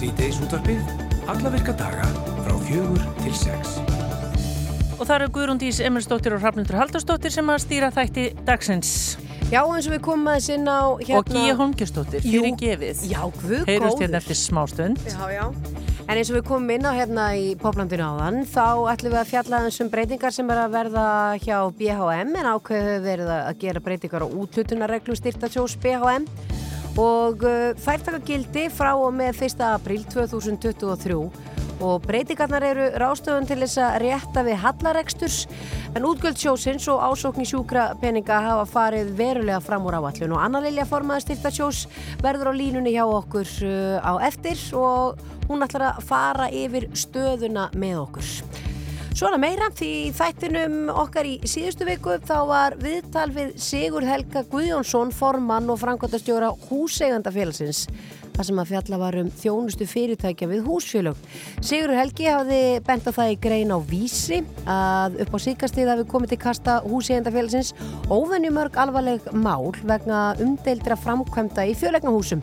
Sýteis útvarpið, alla virka daga frá fjögur til sex. Og það eru Guðrún Dís Emilsdóttir og Hrafnildur Haldarsdóttir sem að stýra þætti dagsins. Já, eins og við komum aðeins inn á hérna... Og Gíja Holmgjörnsdóttir, fyrir gefið. Já, guð góður. Heyrust hérna eftir smástund. Já, já. En eins og við komum inn á hérna í poplandinu áðan, þá ætlum við að fjalla þessum breytingar sem er að verða hjá BHM en ákveðu verið að gera breytingar á útlutunarreglu styrtasjós BHM og uh, þær taka gildi frá og með 1. april 2023 og breytingarnar eru rástöðun til þess að rétta við hallareksturs en útgöldsjósins og ásókn í sjúkra peninga hafa farið verulega fram úr áallun og Anna Lilja formaði styrtasjós verður á línunni hjá okkur uh, á eftir og hún ætlar að fara yfir stöðuna með okkur. Svona meira því þættinum okkar í síðustu viku þá var viðtal við Sigur Helga Guðjónsson formann og framkvæmtastjóra húseigandafélagsins þar sem að fjalla var um þjónustu fyrirtækja við húsfélög. Sigur Helgi hafði bent á það í grein á vísi að upp á síkastið hafi komið til kasta húseigandafélagsins óvenjumörg alvarleg mál vegna umdeildra framkvæmda í fjölegnahúsum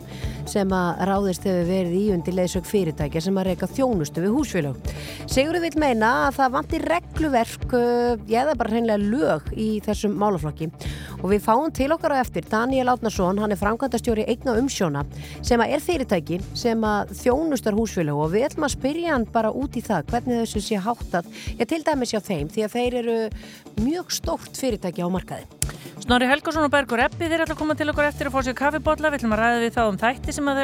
sem að ráðist hefur verið í undir leðsök fyrirtækja sem að reyka þjónustu við húsfélög. Sigur vil meina að það vantir regluverk eða bara hreinlega lög í þessum málaflokki og við fáum til okkar á eftir Daniel Átnarsson, hann er framkvæmdastjóri eigna umsjóna sem að er fyrirtæki sem að þjónustar húsfélög og við ætlum að spyrja hann bara út í það hvernig þessu sé háttað, ég til dæmis hjá þeim því að þeir eru mjög stórt fyrirtæki á markaði. Snorri Helgarsson og Bergur Eppi þeir ætla að koma til okkur eftir að fá sér kaffibotla við ætlum að ræða við þá um þætti sem að,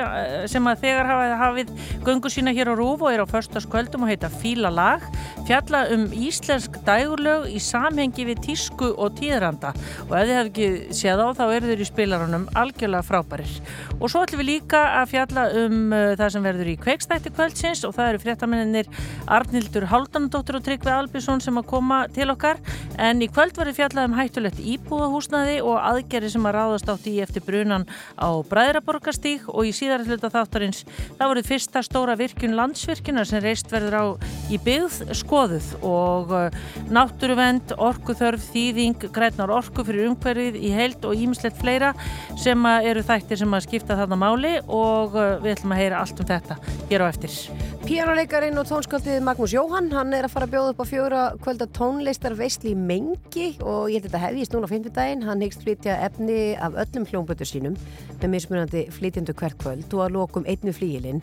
sem að þegar hafa hafið gungu sína hér á Rúf og er á förstaskvöldum og heita Fíla lag. Fjalla um íslensk dægurlög í samhengi við tísku og tíðranda og ef þið hef ekki séð á þá eru þeir í spilarunum algjörlega frábærir. Og svo ætlum við líka að fjalla um uh, það sem verður í kveikstætti kvöldsins og það eru fréttamenninir Arnildur Háldanadóttur og Tryggvi Albísson sem að koma til okkar en í kvöld verður fjallað um hættulegt íbúðahúsnaði og aðgerri sem að ráðast átt í eftir brunan á Bræðraborgastík og í síðar hluta þáttarins það voruð fyrsta stóra virkun landsvirkunar sem reist verður á í byggð skoðuð og uh, náttúruvend, orkuþörf, þýðing, grætnar orku fyrir umhverfið í heild og ímislegt fleira sem eru þættir sem að skipta þarna máli og uh, við ætlum að heyra allt um þetta hér á eftir. Píjánuleikarin og tónskaldið Magnús Jóhann, hann er að fara að bjóða upp á fjóra kvölda tónlistar veistli í mengi og ég held að þetta hefðist núna á fymtudaginn, hann hegst flytja efni af öllum hljómbötu sínum með mismunandi flytjandu hvert kvöld og að lokum einnu flíilinn.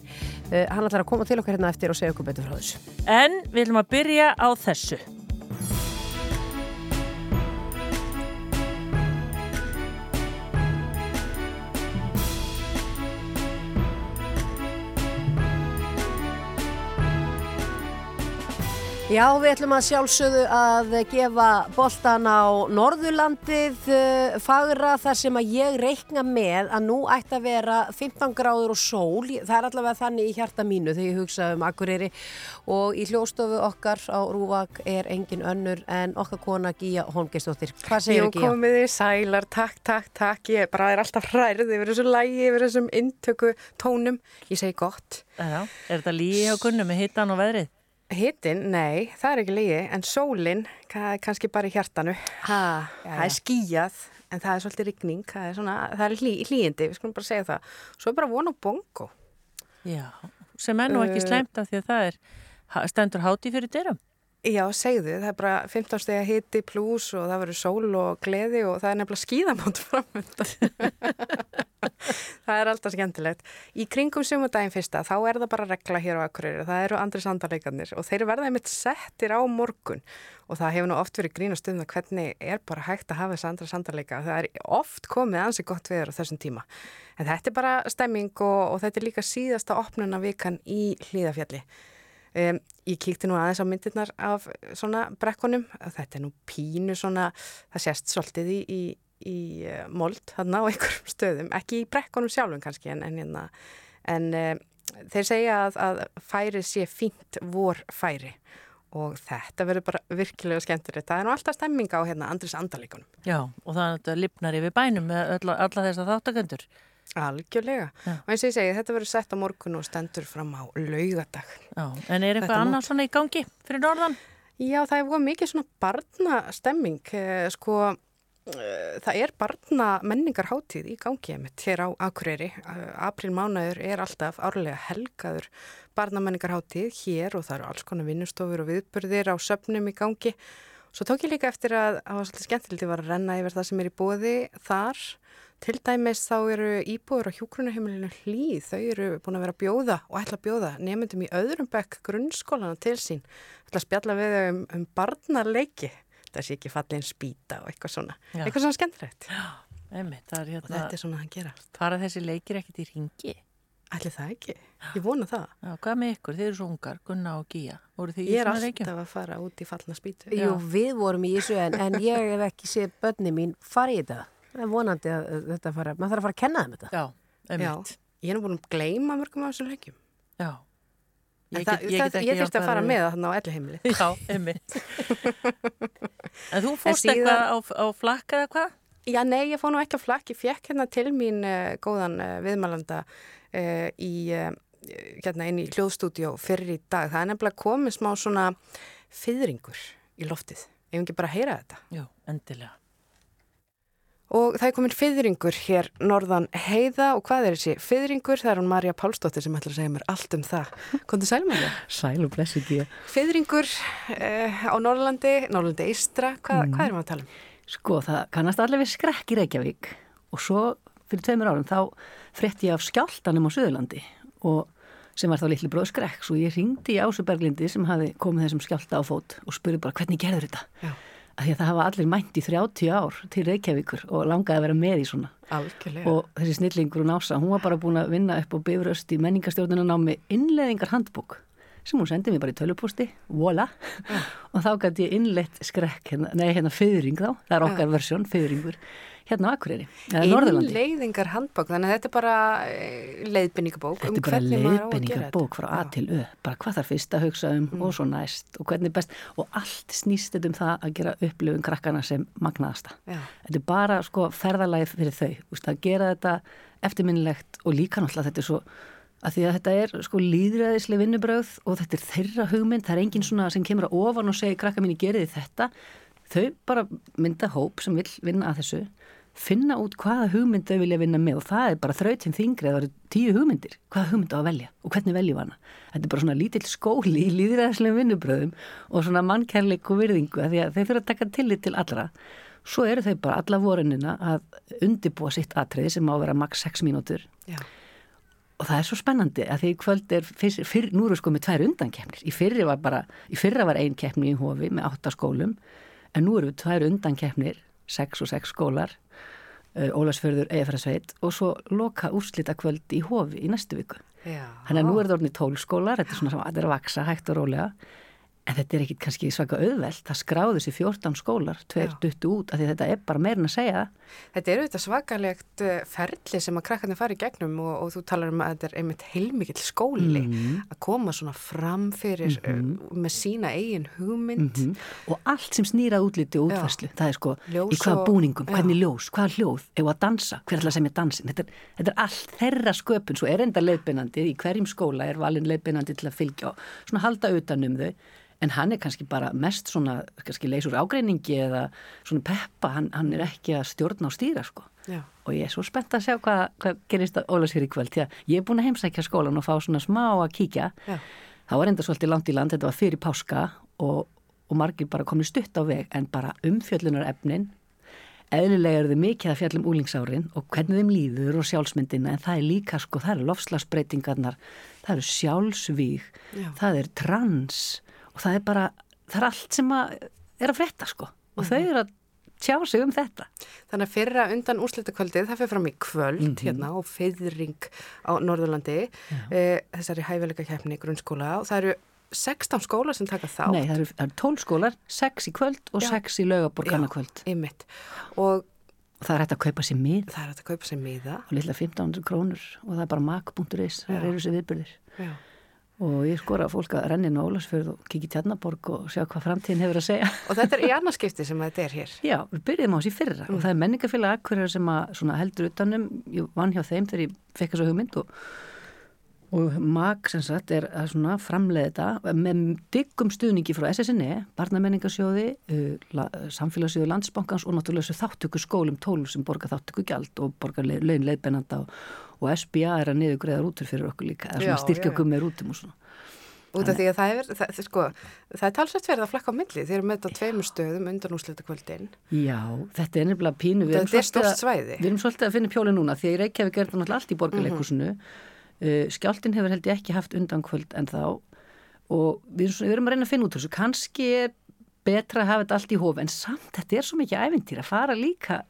Uh, hann ætlar að koma til okkar hérna eftir og segja okkur betur frá þessu. En við ætlum að byrja á þessu. Já, við ætlum að sjálfsögðu að gefa boltan á Norðurlandið uh, fagra þar sem að ég reikna með að nú ætti að vera 15 gráður og sól. Það er allavega þannig í hjarta mínu þegar ég hugsa um Akureyri og í hljóstofu okkar á Rúvak er engin önnur en okkar kona Gíja Holmgeistóttir. Hvað segir Gíja? Jú, komið þið sælar, takk, takk, takk. Ég bara er alltaf hrærið yfir þessu lægi, yfir þessum intöku tónum. Ég segi gott. Já, er þetta lígi á kunnu með hittan og veðrið? Hittin, nei, það er ekki lígi, en sólinn, kannski bara í hjartanu. Ha, það er skíjað, en það er svolítið rigning, það er, svona, það er hlý, hlýjindi, við skulum bara segja það. Svo er bara vonu bongo. Já, sem er nú ekki sleimt af því að það er stendur háti fyrir dyrum. Já, segðu, það er bara 15 steg að hitti pluss og það verður sól og gleði og það er nefnilega skíðamátt framöndan. það er alltaf skemmtilegt. Í kringum sumudaginn fyrsta, þá er það bara regla hér á Akureyri. Það eru andri sandarleikarnir og þeir verða einmitt settir á morgun og það hefur nú oft verið grína stund að hvernig er bara hægt að hafa þess andra sandarleika. Það er oft komið ansi gott viður á þessum tíma. En þetta er bara stemming og, og þetta er líka síðasta opnuna vikan í hlýðafjalli. Um, ég kíkti nú aðeins á myndirnar af svona brekkunum. Þetta er nú pínu svona það sést svolítið í, í, í uh, mold þarna á einhverjum stöðum. Ekki í brekkunum sjálfum kannski en, en, en, en uh, þeir segja að, að færi sé fínt vor færi og þetta verður bara virkilega skemmtilegt. Það er nú alltaf stemming á hérna Andris Andalíkunum Já og það lipnar yfir bænum með alla, alla þess að þáttakendur Algjörlega. Já. Og eins og ég segi, þetta verður sett á morgun og stendur fram á laugadag. Já, en er eitthvað annað svona í gangi fyrir norðan? Já, það er mikið svona barnastemming. Sko, uh, það er barna menningarháttíð í gangi mitt hér á Akureyri. Uh, April mánuður er alltaf árlega helgaður barna menningarháttíð hér og það eru alls konar vinnustofur og viðburðir á söpnum í gangi. Svo tók ég líka eftir að það var svolítið skemmtilegt að renna yfir það sem er í bóði þar. Til dæmis þá eru íbúður á hjúkrunaheimilinu hlýð, þau eru búin að vera að bjóða og ætla að bjóða nefndum í öðrum bekk grunnskólana til sín. Það ætla að spjalla við þau um, um barnarleiki sé ekki fallin spýta og eitthvað svona Já. eitthvað svona skemmtilegt Einmitt, hérna, og þetta er svona að hann gera fara þessi leikir ekkert í ringi Ætli það ekki, ég vona það. Já, Hvað með ykkur, þeir eru svo ungar, Gunna og Gíja. Ég er alltaf að fara út í fallna spýtu. Jú, við vorum í þessu en, en ég hef ekki séð börni mín fara í þetta. Það er vonandi að þetta fara maður þarf að fara að kenna þeim þetta. Já, einmitt. Já, Ég er nú búin að gleima mörgum af þessu reykjum Já. Ég, það, get, ég, það, ég þurfti að fara með það á elli heimili. Já, einmitt. en þú fórst síðan... eitthvað á, á flakk eða hvað? Já, nei, ég fóð nú ekki á flakk. Ég fekk hérna til mín uh, góðan uh, viðmælanda í, hérna inn í hljóðstúdjó fyrir í dag. Það er nefnilega komið smá svona fyrringur í loftið. Ég hef ekki bara að heyra þetta. Já, endilega. Og það er komin fyrringur hér norðan heiða og hvað er þessi fyrringur? Það er hún Marja Pálsdóttir sem ætlar að segja mér allt um það. Kondur sælum að það? Sæl og blessið því. Fyrringur eh, á Norrlandi, Norrlandi Ístra, Hva, mm. hvað er maður að tala um? Sko það kannast allir við skrekk í Reykjavík og svo fyrir tveimur árum þá frett ég af skjáltanum á Suðurlandi og sem var þá litli bróð skrekk svo ég ringdi í Ásuberglindi sem hafi komið þessum skjálta á fót og spurði bara hvernig gerður þetta? Já að því að það hafa allir mænt í 30 ár til Reykjavíkur og langaði að vera með í svona Algjörlega. og þessi snillingur hún ása, hún var bara búin að vinna upp á bifröst í menningarstjórnuna námi innleðingar handbók sem hún sendið mér bara í tölupústi, voila ja. og þá gæti ég innleitt skrekk hérna, nei hérna fyrring þá, það er okkar ja. versjón, fyrringur hérna á Akureyri, eða Norðurlandi. Innleiðingar handbók, þannig að þetta er bara eh, leiðbenningabók. Þetta er um bara leiðbenningabók frá A til Ö, bara hvað þarf fyrst að hugsa um mm. og svo næst og hvernig best og allt snýst þetta um það að gera upplifun krakkana sem magnaðasta. Já. Þetta er bara sko ferðalæð fyrir þau, úst, að gera þetta eftirminnilegt og líka náttúrulega þetta er svo að því að þetta er sko líðræðislega vinnubröð og þetta er þeirra hugmynd, það er enginn svona sem kemur að ofan og segir krakka mín í geriði þetta þau bara mynda hóp sem vil vinna að þessu finna út hvaða hugmynd þau vilja vinna með og það er bara þrautinn þingri að það eru tíu hugmyndir, hvaða hugmynd á að velja og hvernig veljum hana. Þetta er bara svona lítill skóli í líðræðslega vinnubröðum og svona mannkærleik og virðingu að því að þau fyrir að taka tillit til allra. Svo eru þau bara alla vorunina að undibúa sitt atriði sem á að vera maks 6 mínútur Já. og það er svo spennandi að því kvöld er, fyrr, fyrr, nú eru sko með tvær undankefnir, í fyrri var bara, í fyrra var ein kefni í hofi með 8 skólum en nú eru tvær undankefnir, 6 og 6 skólar Ólarsfjörður Eifræsveit og svo loka úrslita kvöld í hofi í næstu viku. Þannig að nú er það orðin í tólskólar, þetta er svona sem að þetta er að vaksa hægt og rólega En þetta er ekkit kannski svaka auðvelt, það skráður sér 14 skólar, tveir duttu út, af því þetta er bara meirin að segja. Þetta er auðvitað svakalegt eh, ferli sem að krakkarnir fari í gegnum og, og þú talar um að þetta er einmitt heilmikill skóli mm -hmm. að koma svona fram fyrir mm -hmm. með sína eigin hugmynd. Mm -hmm. Og allt sem snýrað útliti og útfærslu, það er sko ljós í hvaða búningum, hvernig ljós, hvaða hljóð, eða að dansa, hver ætla að segja dansin. Þetta er, þetta er allt þeirra sköpun, svo er enda leiðbeinandi, í hverjum skóla er valin leiðbeinandi til að fylgja og svona halda utanum þau en hann er kannski bara mest svona kannski leysur ágreiningi eða svona peppa, hann, hann er ekki að stjórna og stýra sko Já. og ég er svo spennt að sjá hvað, hvað gerist á Ólarsfjörði kvöld því að ég er búin að heimsækja skólan og fá svona smá að kíkja Já. það var enda svolítið langt í land, þetta var fyrir páska og, og margir bara komið stutt á veg en bara umfjöllunar efnin eðlilega eru þau mikið að fjallum úlingsárin og hvernig þeim líður og sjálfsmyndina en það er líka sko, það eru lofslagsbreytingarnar það eru sjálfsvíg, Já. það er trans það er bara, það er allt sem að er að fretta sko og mm -hmm. þau eru að tjá sig um þetta. Þannig að fyrra undan úrslutakvöldið, það fyrir fram í kvöld mm -hmm. hérna og feðring á Norðurlandi, e, þessari hæfileika kæfni í grunnskóla og það eru 16 skólar sem taka þátt. Nei, það eru, eru 12 skólar, 6 í kvöld og Já. 6 í laugaborgarna kvöld. Já, ymmit. Og það er hægt að kaupa sér mið. Það er hægt að kaupa sér miða. Og lilla 1500 krónur og það er bara mak.is, það eru sér viðbyrðir. Já og ég skora fólk að renni Nólasfjörð og kikið Tjarnaborg og sjá hvað framtíðin hefur að segja. Og þetta er í annarskipti sem þetta er hér? Já, við byrjum á þessi fyrra mm. og það er menningafélag akkurir sem heldur utanum, ég vann hjá þeim þegar ég fekk þessu hugmynd og, og MAG sem sagt er að svona framleiða þetta með diggum stuðningi frá SSNE, Barnamenningarsjóði, uh, Samfélagsjóði Landsbankans og náttúrulega þessu þáttöku skólum tólum sem borgar þáttöku gjald og borgar laun leiðbennanda og, og SBA er að niður greiða rútur fyrir okkur líka, það er svona styrkja okkur með rútum og svona. Út af því að það er, það, sko, það er talsvægt verið að flakka á milli, þeir eru með þetta tveimur stöðum undan úrslita kvöldin. Já, þetta er nefnilega pínu. Þetta er stort svæði. Við erum svolítið að finna pjóli núna því að í Reykjavík er þetta náttúrulega allt í borgarleikusinu. Mm -hmm. Uh, skjáltin hefur held ég ekki haft undan kvöld en þá og við, við erum að reyna að finna út þessu. Kanski er betra að hafa þetta allt í hóf en samt þetta er svo mikið ævintýr að fara líka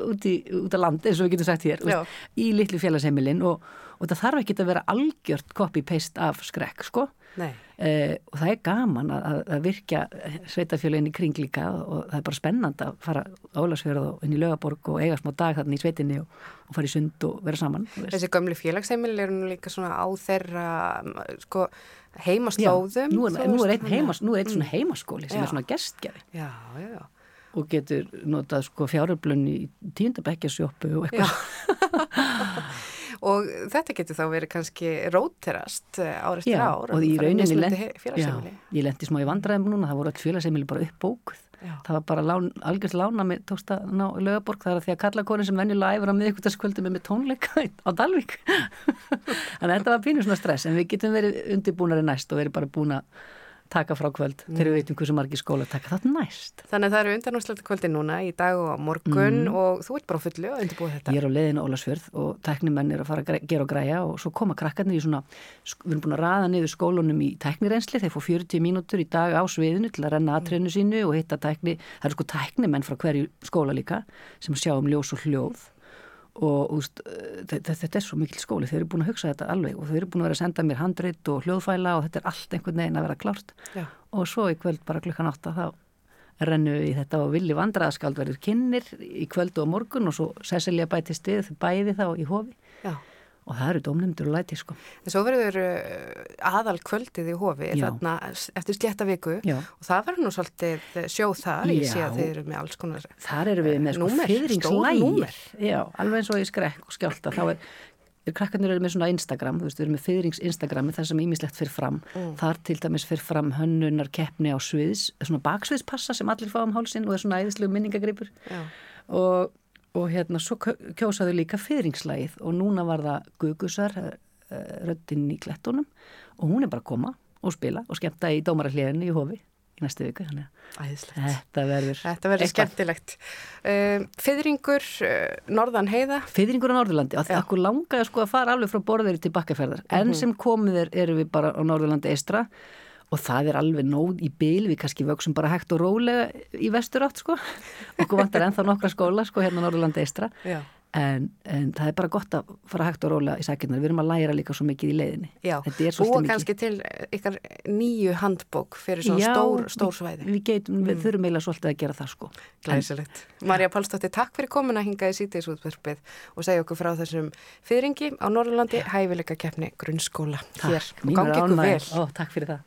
út, í, út á land eins og við getum sagt hér veist, í litlu félagseimilin og, og það þarf ekki að vera algjört copy-paste af skrekk sko. Uh, og það er gaman að, að virkja sveitafjöluinn í kring líka og það er bara spennand að fara álagsfjörð og inn í lögaborg og eiga smá dag þarna í sveitinni og, og fara í sund og vera saman Þessi gömli félagsheimil er nú líka svona á þeirra sko, heimaslóðum Nú er, nú er einn heimas, er mm. heimaskóli sem já. er svona gestgjafi. Já, já, já. Og getur notað sko fjáröflun í tíundabækjasjópu og eitthvað og þetta getur þá verið kannski róterast árið eftir ár og í rauninni lend, ég lendi smá í vandræðum núna, það voru all félagseimili bara uppbókuð. Það var bara lán, algjörst lána með tókst að ná lögaborg, það er að því að kallakonin sem venjulega æfur á miðugutaskvöldu með, með tónleika á Dalvik þannig að þetta var pínur svona stress en við getum verið undirbúnari næst og verið bara búin að taka frá kvöld mm. þegar við veitum hversu margi skóla taka þetta næst. Þannig að það eru undanúsleita kvöldi núna í dag og morgun mm. og þú ert bara fullu að undirbúa þetta. Ég er á leiðinu Ólasfjörð og teknimenn er að fara að gera og græja og svo koma krakkarnir í svona, við erum búin að raða niður skólunum í teknirensli, þeir fór 40 mínútur í dag á sviðinu til að renna aðtrennu sínu og hitta tekni, það eru sko teknimenn frá hverju skóla líka sem sjá um ljós og hljóð og úst, þetta, þetta er svo mikil skóli þau eru búin að hugsa þetta alveg og þau eru búin að vera að senda mér handrit og hljóðfæla og þetta er allt einhvern veginn að vera klárt. Já. og svo í kvöld bara klukkan 8 þá rennu í þetta og villi vandraðaskald verður kynir í kvöldu og morgun og svo Cecilia bæti stið bæði þá í hofi. Já og það eru domnumdur og læti sko. En svo verður uh, aðal kvöldið í hofi þarna, eftir slétta viku. Já. og það verður nú svolítið sjóð þar. Ég sé að þeir eru með alls konar Þar eru við með sko fyrringslægir Já, alveg eins og í skrekk og skjálta þá er, er krakkarnir eru með svona Instagram, þú veist, við erum með fyrrings Instagrami þar sem ímislegt fyrir fram. Mm. þar til dæmis fyrir fram hönnunar keppni á sviðs, svona baksviðspassa sem allir fá um hálsin og er svona æðislegu minningagripur og og hérna svo kjósaðu líka fyrringslægið og núna var það Gugusar uh, röddinn í klettunum. Og hún er bara að koma og spila og skemmta í dómararhliðinu í hofi í næstu viku þetta verður þetta verður skemmtilegt. Uh, Fyrringur uh, Norðan heiða. Fyrringur á Norðurlandi og það okkur langaði sko að fara alveg frá borðir til bakkaferðar. En mm -hmm. sem komið er eru við bara á Norðurlandi eistra og það er alveg nóð í byl við kannski vöksum bara hægt og rólega í vestur átt sko. Okkur vantar ennþá nokkra skóla sko hérna Norðurlanda eistra en, en það er bara gott að fara hægt og rólega í sækirnar. Við erum að læra líka svo mikið í leiðinni. Já, og kannski til ykkar nýju handbók fyrir svona Já, stór, stór svæði. við, geitum, mm. við þurfum eiginlega svolítið að gera það sko. Glæsilegt. Marja Pálsdóttir, takk fyrir komin að hinga í sítiðsútverfið og segja okkur frá þessum fyrringi á Norðurlandi hæfileika keppni grunnskóla takk. hér. Ykkur vel. Ó, Takk fyrir það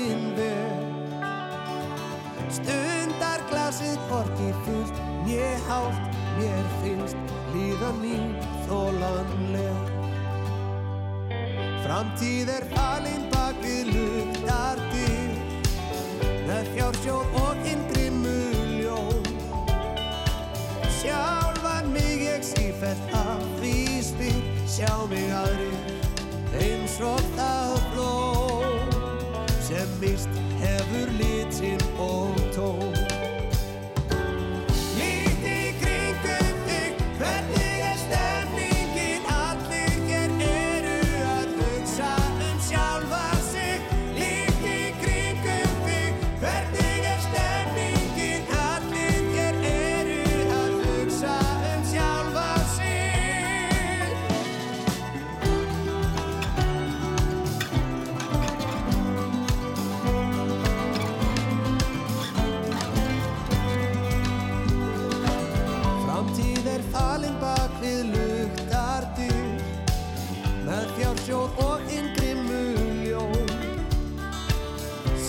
Framtíð er falinn bak við luktartir með fjársjóð og hindrimu ljón Sjálfan mig ég sífælt af því spyr sjá mig aðrir eins og það fló sem mist hefur litinn og tón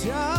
Yeah.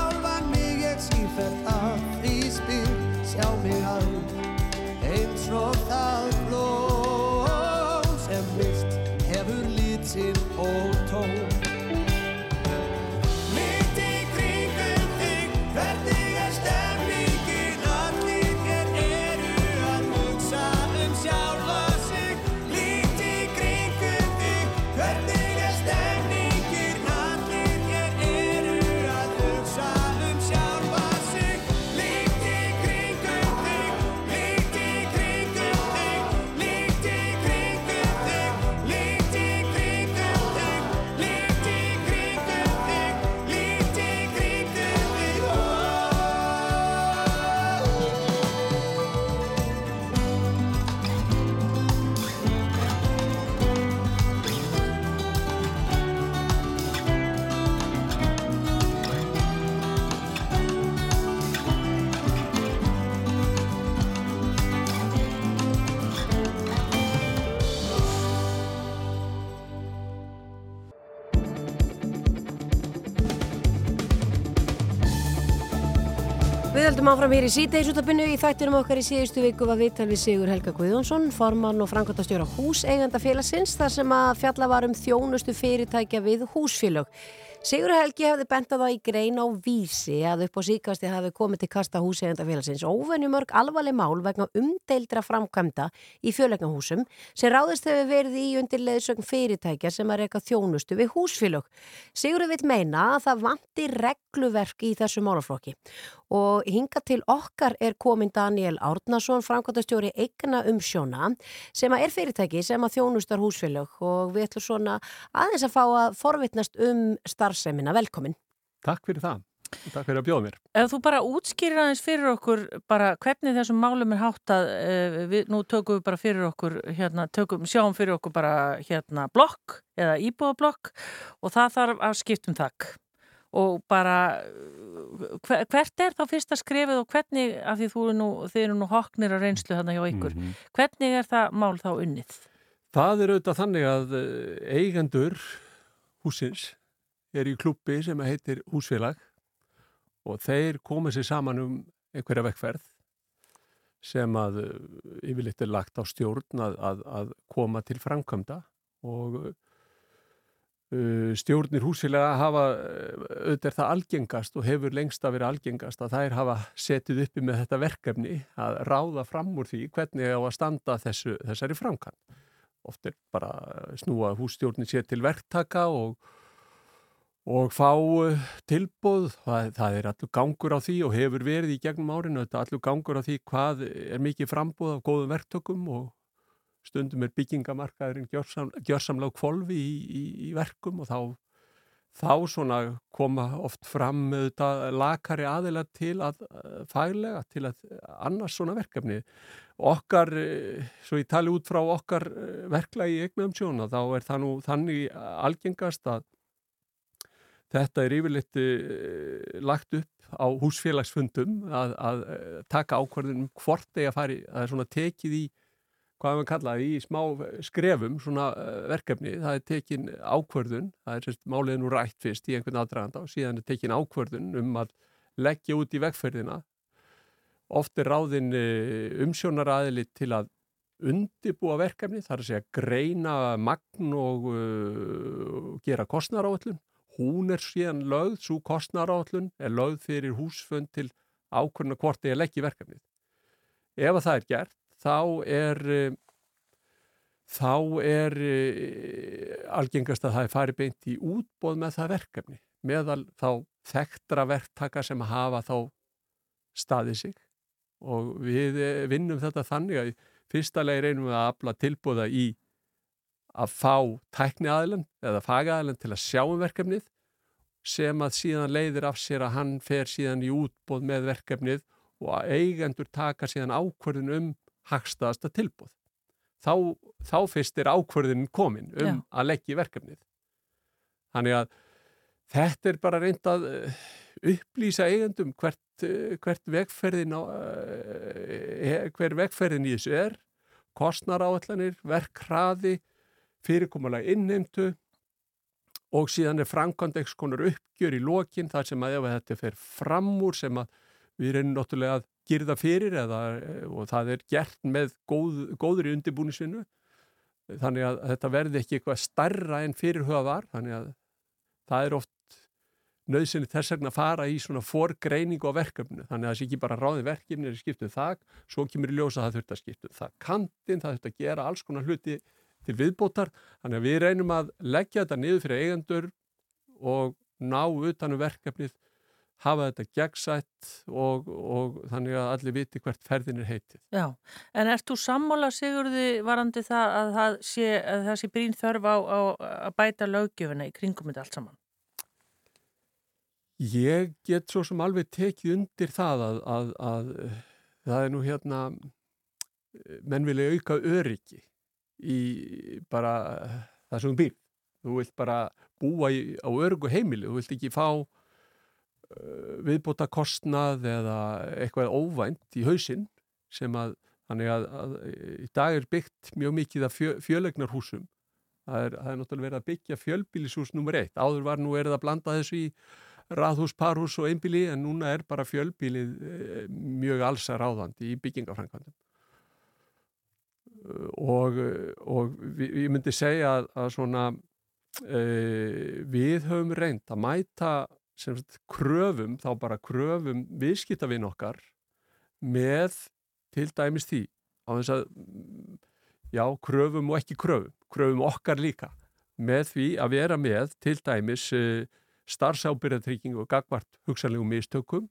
Áfram hér í síteisútabinu í þættinum okkar í síðustu viku var viðtal við Sigur Helga Guðjónsson, formann og frangotastjóra húseiganda félagsins þar sem að fjalla var um þjónustu fyrirtækja við húsfélög. Sigur Helgi hefði bentað það í grein á vísi að upp á síkasti hafi komið til kasta húsegandafélagsins óvenjumörg alvarleg mál vegna umdeildra framkvæmda í fjölegnahúsum sem ráðist hefur verið í undirleðsögn fyrirtækja sem að reyka þjónustu við húsfélög. Sigur vil meina að það vanti regluverk í þessu málaflokki og hinga til okkar er komin Daniel Árnason, framkvæmdastjóri Eigna umsjóna sem að er fyrirtæki sem að þjónustar húsfélög og við ætlum svona aðeins að fá að forvitnast um starfsemina. Velkomin. Takk fyrir það. Takk fyrir að bjóða mér. Ef þú bara útskýrir aðeins fyrir okkur bara hvernig þessum málum er háttað, eh, við, nú tökum við bara fyrir okkur, hérna, tökum, sjáum fyrir okkur bara hérna blokk eða íbúðablokk og það þarf að skiptum þakk og bara hvert er þá fyrsta skrifið og hvernig, af því þú eru nú, þið eru nú hoknir að reynslu þarna hjá ykkur, mm -hmm. hvernig er það mál þá unnið? Það er auðvitað þannig að eh, eigendur húsins er í klubbi sem heitir húsfélag og þeir komið sér saman um einhverja vekkferð sem að eh, yfirleitt er lagt á stjórn að, að, að koma til framkvæmda og Uh, stjórnir húsilega hafa uh, auðvitað það algengast og hefur lengst að vera algengast að þær hafa setið uppi með þetta verkefni að ráða fram úr því hvernig á að standa þessu, þessari framkvæm. Oft er bara snúa hússtjórnir sér til verktaka og, og fá uh, tilbúð. Það, það er allur gangur á því og hefur verið í gegnum árinu allur gangur á því hvað er mikið frambúð af góðum verktökum og stundum er byggingamarkaðurinn gjörsam, gjörsamlega kvolvi í, í, í verkum og þá, þá svona koma oft fram lakari aðila til að fælega, til að annars svona verkefni. Okkar, eh, svo ég tali út frá okkar eh, verkla í eignum sjóna, þá er það nú þannig algengast að þetta er yfirleitt eh, lagt upp á húsfélagsfundum að, að taka ákvarðunum hvort þegar fari, það er svona tekið í hvað við kallaði í smá skrefum svona eh, verkefni, það er tekin ákvörðun, það er sérst málið nú rætt fyrst í einhvern aðdraganda og síðan er tekin ákvörðun um að leggja út í vegferðina. Oft er ráðin eh, umsjónaraðili til að undibúa verkefni, það er að segja greina magn og uh, gera kostnaráallun hún er síðan lögð, svo kostnaráallun er lögð fyrir húsfönd til ákvörðuna hvort ég leggja verkefnið. Ef að það er gert þá er þá er eh, algengast að það er farið beint í útbóð með það verkefni meðal þá þekktra verktaka sem hafa þá staðið sig. Og við eh, vinnum þetta þannig að fyrsta leið reynum við að afla tilbúða í að fá tækni aðlun eða fagaðlun til að sjá um verkefnið sem að síðan leiðir af sér að hann fer síðan í útbóð með verkefnið og að eigendur taka síðan ákvörðun um hagstaðasta tilbúð. Þá, þá fyrst er ákvörðin komin um Já. að leggja verkefnið. Þannig að þetta er bara reynd að eh, upplýsa eigendum hvert, eh, hvert vegferðin á, eh, hver vegferðin í þessu er, kostnaráallanir, verkkraði, fyrirkomulega innheimtu og síðan er framkvæmd eitthvað konar uppgjör í lokin þar sem að ef þetta fer fram úr sem að við reynum náttúrulega að girða fyrir eða, og það er gert með góð, góður í undirbúnisvinnu þannig að þetta verði ekki eitthvað starra en fyrirhuga var. Þannig að það er oft nöðsynni þess vegna að fara í svona forgreiningu á verkefnu þannig að það sé ekki bara ráði verkefni er skiptuð þak, svo kemur í ljósa að það þurft að skiptuð það kantinn, það þurft að gera alls konar hluti til viðbótar þannig að við reynum að leggja þetta niður fyrir eigendur og ná utanum verkefnið hafa þetta gegnsætt og, og þannig að allir viti hvert ferðin er heitið. Já, en ert þú sammála Sigurði varandi það að það sé, að það sé brín þörf á, á að bæta lögjöfuna í kringum þetta allt saman? Ég get svo sem alveg tekið undir það að, að, að það er nú hérna menn vilja auka öryggi í bara það sem þú býr. Þú vilt bara búa í, á örgu heimili, þú vilt ekki fá Eh, viðbúta kostnað eða eitthvað óvænt í hausinn sem að, að, að í dag er byggt mjög mikið af fjö, fjölegnarhúsum það er, það er náttúrulega verið að byggja fjölbílishús nummer eitt, áður var nú erið að blanda þessu í raðhús, parhús og einbíli en núna er bara fjölbílið eh, mjög alsa ráðandi í byggingafrænkvæmdum og, og ég myndi segja að, að svona uh, við höfum reynd að mæta sagt, kröfum, þá bara kröfum viðskiptavinn okkar með til dæmis því á þess að já, kröfum og ekki kröfum, kröfum okkar líka með því að vera með til dæmis uh, starfsábyrðartrygging og gagvart hugsanlegum mistökum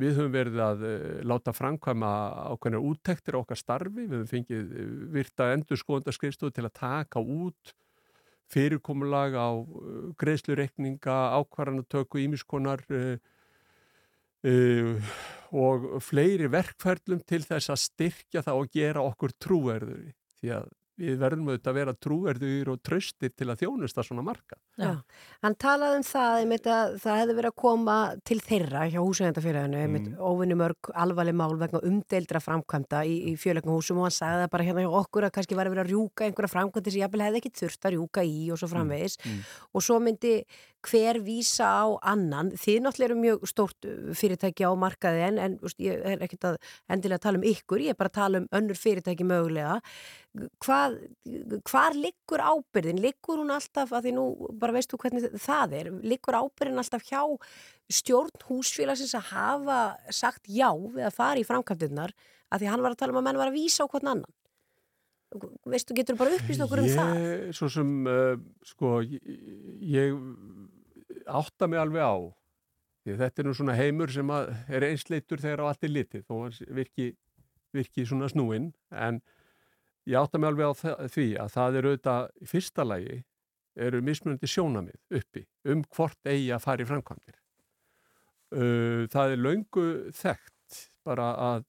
Við höfum verið að uh, láta framkvæma ákveðnar úttektir á okkar starfi, við höfum fengið uh, virta endur skoðandarskrifstofu til að taka út fyrirkomulag á uh, greiðslureikninga, ákvarðanatöku, ímiskonar og fleiri verkferðlum til þess að styrkja það og gera okkur trúverður því að við verðum auðvitað að vera trúverður og tröstir til að þjónusta svona marka. Já, hann talaði um það að það hefði verið að koma til þeirra hjá húsæðandafélaginu, mm. óvinni mörg alvarleg mál vegna umdeildra framkvæmda í, í fjöleiknum húsum og hann sagði það bara hérna hjá okkur að kannski var að vera að rjúka einhverja framkvæmdi sem ég hefði ekki þurft að rjúka í og svo mm, framvegis mm. og svo myndi hver vísa á annan þið náttúrulega eru mjög stórt fyrirtæki á markaði en, en úst, ég er ekkert að endilega tala um ykkur, ég er bara að tala um önnur fyrirtæki mögulega hvað, hvar liggur ábyrðin liggur hún alltaf, að því nú bara veistu hvernig það er, liggur ábyrðin alltaf hjá stjórn húsfélagsins að hafa sagt já við að fara í framkvæmdunnar, að því hann var að tala um að menn var að vísa á hvern annan veistu, getur þú bara upplýst okkur um ég, það? Svo sem, uh, sko, ég, ég átta mig alveg á því þetta er nú svona heimur sem er einsleitur þegar á allt er litið þó virki, virki svona snúinn en ég átta mig alveg á því að það er auðvitað í fyrsta lagi eru mismunandi sjónamið uppi um hvort eigi að fara í framkvæmdir það er laungu þekkt bara að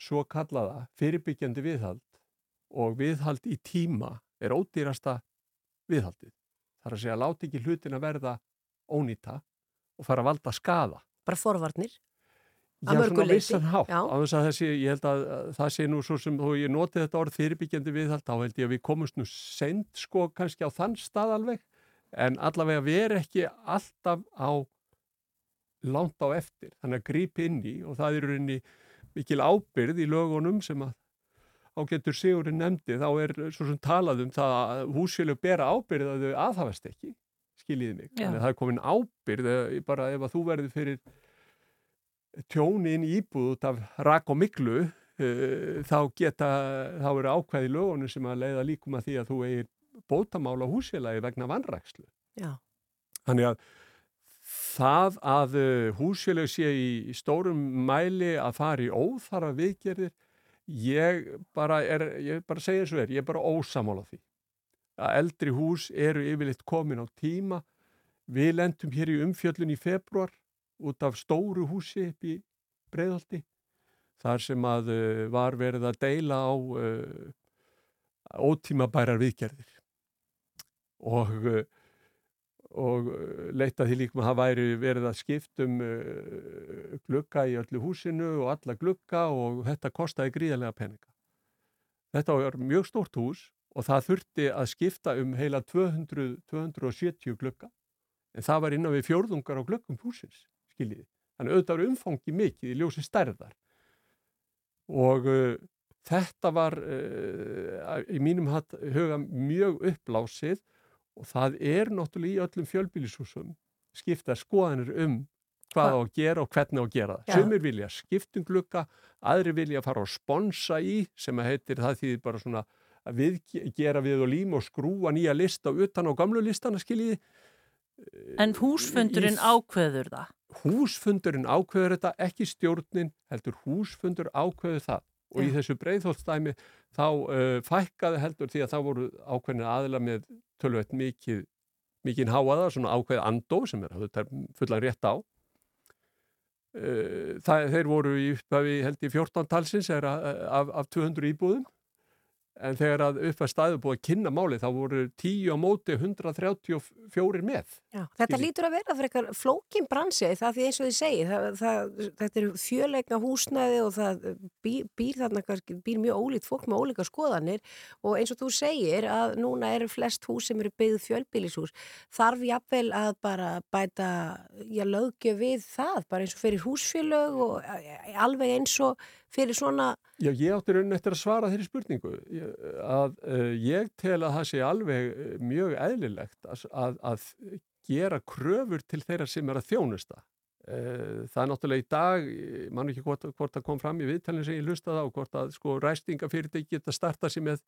svo kallaða fyrirbyggjandi viðhald og viðhald í tíma er ódýrasta viðhaldið. Það er að segja, láti ekki hlutin að verða ónýta og fara að valda skada. Bara forvarnir? Já, svona vissan hátt. Á þess að þessi, ég held að það sé nú svo sem, þú ég noti þetta orð fyrirbyggjandi viðhald, þá held ég að við komumst nú send sko kannski á þann stað alveg, en allavega við erum ekki alltaf á langt á eftir, þannig að grípi inn í og það eru inn í mikil ábyrð í lögunum sem að ágættur Sigurinn nefndi þá er svo sem talað um það að húsfélög bera ábyrð að þau aðhafast ekki skiljiði mig, þannig að það er komin ábyrð eh, bara ef að þú verður fyrir tjóni inn í íbúð út af rak og miklu uh, þá geta, þá eru ákveði lögunum sem að leiða líkum að því að þú eigir bótamála húsfélagi vegna vannrækslu þannig að það að eh, húsfélög sé í stórum mæli að fara í óþara viðgerðir ég bara er, ég bara segja eins og er, ég er bara ósamála því. Að eldri hús eru yfirleitt komin á tíma. Við lendum hér í umfjöllun í februar út af stóru húsi upp í Breiðhaldi þar sem að uh, var verið að deila á uh, ótímabærar viðgerðir. Og uh, og leita því líka að það væri verið að skiptum glukka í öllu húsinu og alla glukka og þetta kostiði gríðarlega peninga. Þetta var mjög stórt hús og það þurfti að skipta um heila 200, 270 glukka en það var innan við fjórðungar á glukkum húsins, skiljiði. Þannig auðvitað var umfangi mikið í ljósi stærðar og uh, þetta var uh, í mínum huga mjög uppblásið og það er náttúrulega í öllum fjölbílishúsum skipta skoðanir um hvað á að gera og hvernig á að gera það. Sumir vilja skiptum glukka, aðri vilja fara og sponsa í sem að heitir það því bara svona að við gera við og lím og skrúa nýja lista utan á gamlu listana skiljiði. En húsfundurinn í, ákveður það? Húsfundurinn ákveður þetta, ekki stjórnin heldur húsfundur ákveður það og Já. í þessu breyðhóllstæmi þá uh, fækkaði heldur því að þá voru ákveðin aðila með tölvöld mikið mikið háaða, svona ákveð andó sem er fullan rétt á uh, það, þeir voru í upphafi held í 14 talsins af, af 200 íbúðum en þegar að upp að staðu búið að kynna máli þá voru 10 á móti 134 með. Já, þetta Skilji. lítur að vera fyrir eitthvað flókin bransi það því eins og þið segi, það, það, þetta er fjöleikna húsnæði og það býr, býr þarna býr mjög ólíkt fólk með ólíka skoðanir og eins og þú segir að núna eru flest hús sem eru byggð fjölbýlishús þarf jafnvel að bara bæta já, lögju við það, bara eins og fyrir húsfjölög og eh, alveg eins og fyrir svona Já, ég átti raunin eftir að svara þeirri spurningu að uh, ég tel að það sé alveg eh, mjög eðlilegt að, að, að gera kröfur til þeirra sem er að þjónusta. Uh, það er náttúrulega í dag, ég man ekki hvort, hvort það kom fram í viðtalinu sem ég lustaði á, hvort að sko ræstingafyrirtæki geta starta sér með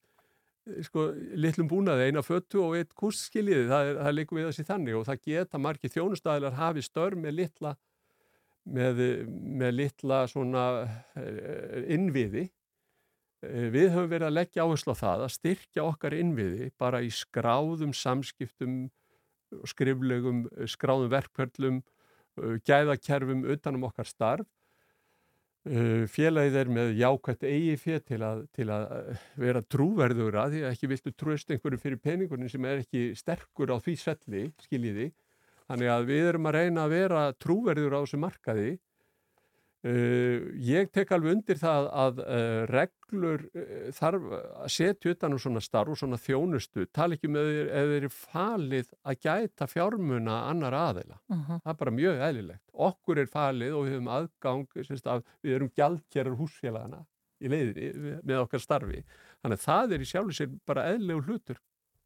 sko litlum búnaði, eina föttu og eitt kústskiljiði, það það líku við þessi þannig og það geta margir þjónustæðilar hafi störf með litla með, með litla eh, innviði. Eh, Við höfum verið að leggja áherslu á það að styrkja okkar innviði bara í skráðum samskiptum, skriflegum, eh, skráðum verkferlum, eh, gæðakerfum utanum okkar starf. Félagið er með jákvætt eigi fér til, til að vera trúverður að því að ekki viltu tröst einhverju fyrir peningurinn sem er ekki sterkur á því svelli, skiljiði. Þannig að við erum að reyna að vera trúverður á þessu markaði. Uh, ég tek alveg undir það að uh, reglur uh, þarf að setja utan um svona starf og svona þjónustu, tala ekki með þeir ef þeir eru falið að gæta fjármuna annar aðeila. Mhm. Það er bara mjög eðlilegt. Okkur er falið og við höfum aðgang, semst, að við erum gjaldkerar húsfélagana í leiðinni með okkar starfi. Þannig að það er í sjálfu sér bara eðlilegu hlutur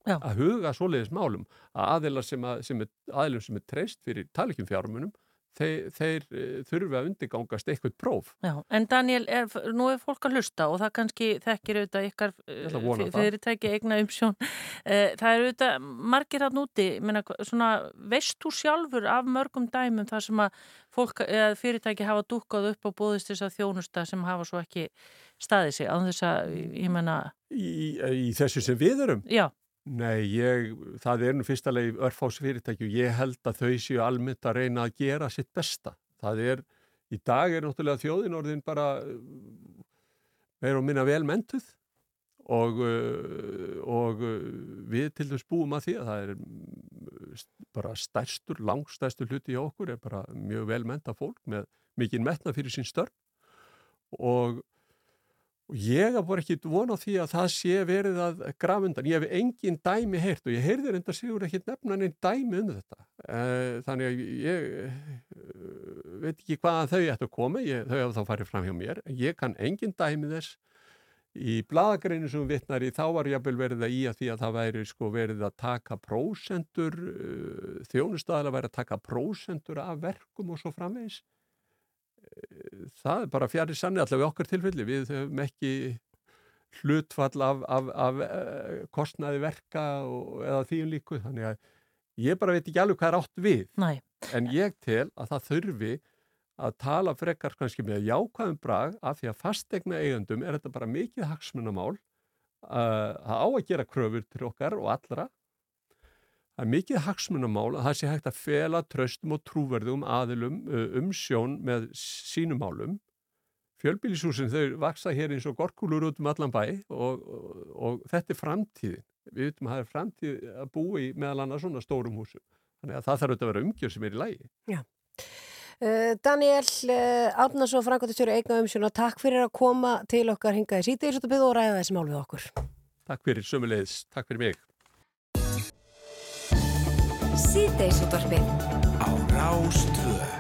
Já. að huga svoleiðis málum að aðilar sem, að, sem er, sem er treyst fyrir talikum fjármunum þeir, þeir uh, þurfi að undirgangast eitthvað próf. Já, en Daniel, er, nú er fólk að hlusta og það kannski þekkir auðvitað ykkar það. fyrirtæki eigna umsjón. Uh, það er auðvitað margir hann úti, menna, svona, veist þú sjálfur af mörgum dæmum þar sem að fólk fyrirtæki hafa dúkkað upp og búðist þess að þjónusta sem hafa svo ekki staðið sig, án þess að, ég menna, Í, í þessu sem við erum? já, Nei, ég, það er nú fyrsta leið örfás fyrirtæki og ég held að þau séu almennt að reyna að gera sitt besta. Það er, í dag er náttúrulega þjóðin orðin bara meira og minna vel mentuð og, uh, og uh, við til þess búum að því að það er mm, bara stærstur, langstærstur hluti í okkur er bara mjög vel menta fólk með mikið metna fyrir sín störn og Og ég haf bara ekki von á því að það sé verið að grafundan. Ég hef engin dæmi heyrt og ég heyrði reynda sigur ekki nefna einn dæmi um þetta. Eh, Þannig að ég eh, veit ekki hvaðan þau ættu að koma, ég, þau hafa þá farið fram hjá mér. Ég kann engin dæmi þess. Í bladagreinu sem vittnar í þá var verið að í að því að það væri sko verið að taka prósendur, uh, þjónustæðilega væri að taka prósendur af verkum og svo framvegis það er bara fjari sanni allavega okkar tilfelli, við höfum ekki hlutfall af, af, af uh, kostnaði verka og, eða því um líku, þannig að ég bara veit ekki alveg hvað er átt við. Næ, en ég tel að það þurfi að tala frekar kannski með jákvæðum brag af því að fastegna eigandum er þetta bara mikið hagsmunamál. Uh, það á að gera kröfur til okkar og allra það er mikið hagsmunamál að það sé hægt að fela tröstum og trúverðum aðilum uh, umsjón með sínum málum. Fjölbýlishúsin þau vaksa hér eins og gorkulur út um allan bæ og, og, og þetta er framtíðin. Við veitum að það er framtíð að búa í meðal annars svona stórum húsum. Þannig að það þarf að vera umgjör sem er í lægi Uh, Daniel uh, Árnarsson, Frankóttistjóri eigna umsjón takk fyrir að koma til okkar hingaði síðdeis og ræða þessi mál við okkur. Takk fyrir sömulegis, takk fyrir mig Síðdeisútvarfið á Rástvö.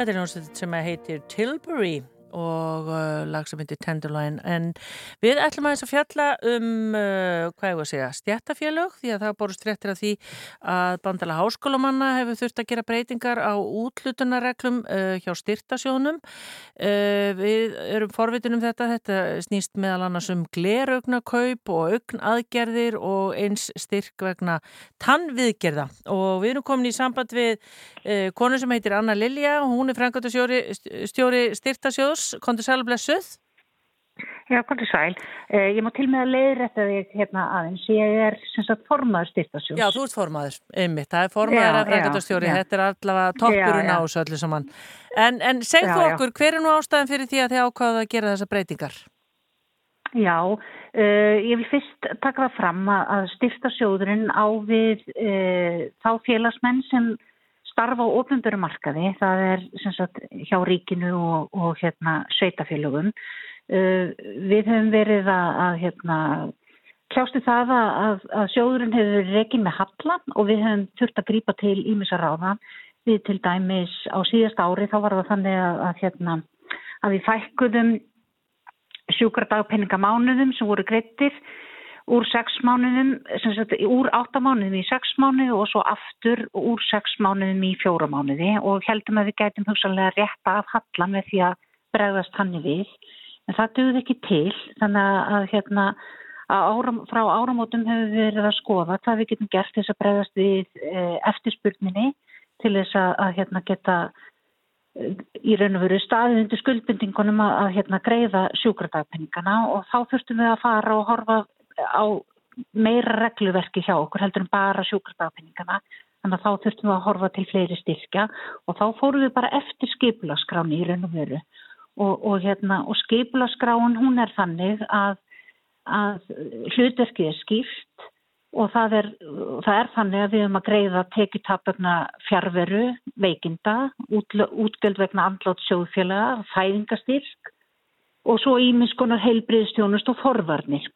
Þetta er náttúrulega sem heitir Tilbury og uh, lag sem heitir Tenderloin. En við ætlum að þess að fjalla um uh, hvað ég var að segja, stjættafélög því að það boru stréttir af því að bandala háskólamanna hefur þurft að gera breytingar á útlutunarreglum uh, hjá styrtasjónum uh, við erum forvitin um þetta þetta snýst meðal annars um gleraugnakaup og augnaðgerðir og eins styrk vegna tannviðgerða. Og við erum komin í samband við uh, konu sem heitir Anna Lilja. Hún er frangöndastjóri styrtasjóðs Ásdís, kontur sæl og blessuð. Já, kontur sæl. Eh, ég má til með að leiðrætta þig hérna aðeins. Ég er sem sagt formaður styrtasjós. Já, þú ert formaður, einmitt. Það er formaður af frækjandastjóri. Þetta er allavega toppurinn á þessu öllu saman. En, en segð þú okkur, hver er nú ástæðan fyrir því að þið ákvaðu að gera þessa breytingar? Já, uh, ég vil fyrst taka það fram að styrtasjóðurinn á við uh, þá félagsmenn sem starfa á ofnbjörnumarkaði, það er sagt, hjá ríkinu og, og hérna, sveitafélögum. Uh, við höfum verið að, að hérna, kljástu það að, að sjóðurinn hefur verið reygin með halla og við höfum þurft að grípa til ímissa ráða. Við til dæmis á síðast ári þá var það þannig að, hérna, að við fækkuðum sjúkardagpenningamánuðum sem voru greittir úr sex mánuðum, sagt, úr átta mánuðum í sex mánuði og svo aftur úr sex mánuðum í fjóra mánuði og heldum að við gætum hugsanlega rétta af halla með því að bregðast hann við. En það duð ekki til, þannig að hérna að áram, frá áramótum hefur verið að skoða hvað við getum gert þess að bregðast við e, eftirspurninni til þess að, að hérna, geta e, í raun og veru staðið undir skuldbindingunum að, að hérna, greiða sjúkradagpenningana og þá þurftum við að fara og horfa á meira regluverki hjá okkur heldur en bara sjúkardagpenningana þannig að þá þurftum við að horfa til fleiri styrkja. Og þá fórum við bara eftir skipulaskráni í raun og veru og, og, hérna, og skipulaskráin hún er þannig að, að hlutverkið er skýrt og það er, það er þannig að við höfum að greiða tekitapöfna fjárveru, veikinda, útgjöld vegna andlátt sjóðfélaga, fæðingastyrk og svo íminnskonar heilbriðstjónust og forvarnir.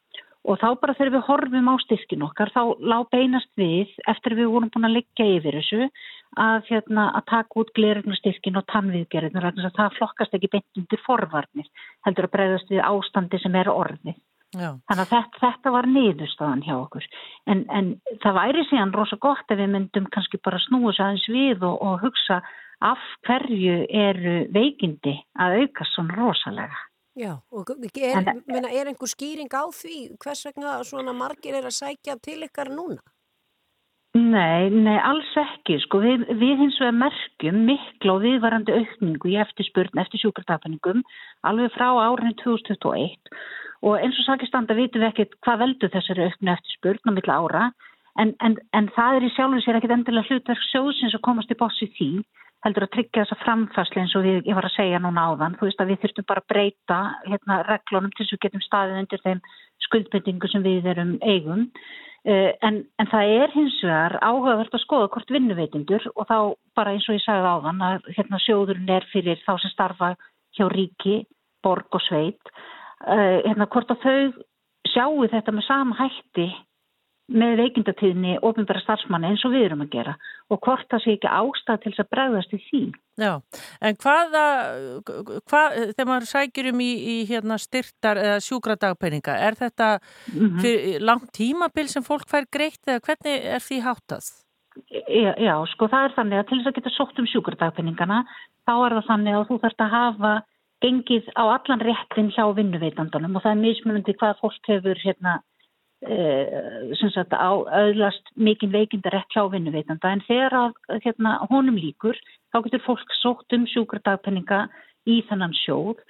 Og þá bara þegar við horfum á styrkin okkar, þá lág beinast við, eftir við vorum búin að liggja yfir þessu, að, hérna, að taka út glerurnastyrkin og tannviðgerðin, það flokkast ekki beint undir forvarnir, heldur að bregðast við ástandi sem er orðið. Já. Þannig að þetta, þetta var niðurstaðan hjá okkur. En, en það væri síðan rosa gott ef við myndum kannski bara snúa svo aðeins við og, og hugsa af hverju eru veikindi að auka svona rosalega. Já, og er, en, menna, er einhver skýring á því hvers vegna svona margir er að sækja til ykkar núna? Nei, nei, alls ekki. Sko, við, við hins vegar merkjum mikla og viðvarandi aukningu í eftirspurn eftir sjúkartafningum alveg frá árinu 2021 og eins og sakistanda vitum við ekkert hvað veldur þessari auknu eftirspurn á milla ára en, en, en það er í sjálfum sér ekkert endilega hlutverk sjóðsins að komast í bossi því heldur að tryggja þessa framfæsli eins og ég var að segja núna áðan, þú veist að við þurftum bara að breyta hérna, reglunum til þess að við getum staðið undir þeim skuldbendingu sem við erum eigum. Uh, en, en það er hins vegar áhugavert að skoða hvort vinnuveitindur og þá bara eins og ég sagði áðan að hérna, sjóðurinn er fyrir þá sem starfa hjá ríki, borg og sveit uh, hérna, hvort að þau sjáu þetta með sama hætti með veikindatíðni ofinbæra starfsmanni eins og við erum að gera og hvort það sé ekki ástæð til þess að bregðast í því. Já, en hvaða, hvað, þegar maður sækjur um í, í hérna, styrtar eða sjúkradagpenninga, er þetta mm -hmm. langt tímabil sem fólk fær greitt eða hvernig er því háttað? Já, já, sko það er þannig að til þess að geta sótt um sjúkradagpenningana þá er það þannig að þú þarfst að hafa gengið á allan réttin hjá vinnuveitandunum og það er mismunandi hvað fólk hefur hérna sem sagt á öðlast mikinn veikindarétt hjá vinnuveitanda en þegar að hérna, honum líkur þá getur fólk sótt um sjúkradagpenninga í þannan sjóð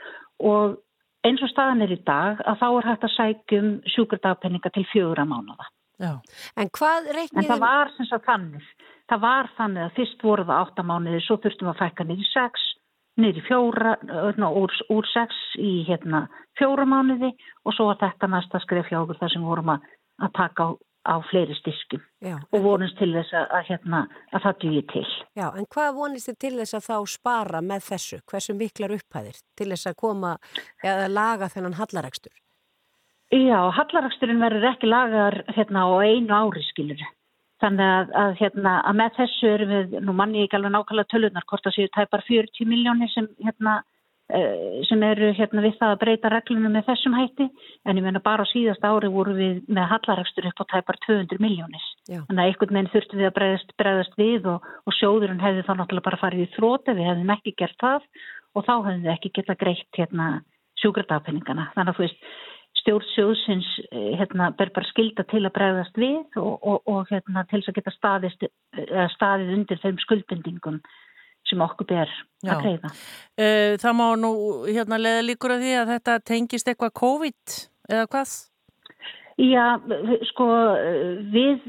og eins og staðan er í dag að þá er hægt að sækjum sjúkradagpenninga til fjögra mánada. Já. En hvað reiknir... En það var sem sagt þannig, það var þannig að fyrst voru það átta mánuðir, svo þurftum að fækka niður sex niður í fjóra, ná, úr, úr sex í hérna, fjóra mánuði og svo var þetta næsta skref hjá okkur þar sem vorum að, að taka á, á fleiri styrkum Já, og vonist til þess að, að, hérna, að það dýi til. Já, en hvað vonist þið til þess að þá spara með þessu? Hversu miklar upphæðir til þess að koma eða laga þennan hallarækstur? Já, hallaræksturinn verður ekki lagar hérna, á einu ári, skilur. Þannig að, að, hérna, að með þessu erum við, nú manni ekki alveg nákvæmlega tölunar, hvort að séu tæpar 40 miljónir sem, hérna, uh, sem eru hérna, við það að breyta reglunum með þessum hætti. En ég menna bara á síðast ári voru við með hallaregstur upp á tæpar 200 miljónis. Þannig að einhvern veginn þurftum við að breyðast, breyðast við og, og sjóðurinn hefði þá náttúrulega bara farið í þróti, við hefðum ekki gert það og þá hefðum við ekki geta greitt hérna, sjúkratafenningana. Þannig að þú veist, stjórnsjóðsins eh, hérna, ber bara skilda til að bregðast við og, og, og hérna, til að geta staðist, staðið undir þeim skuldbendingum sem okkur ber að greiða. Eh, það má nú hérna leða líkur að því að þetta tengist eitthvað COVID eða hvað? Já, sko við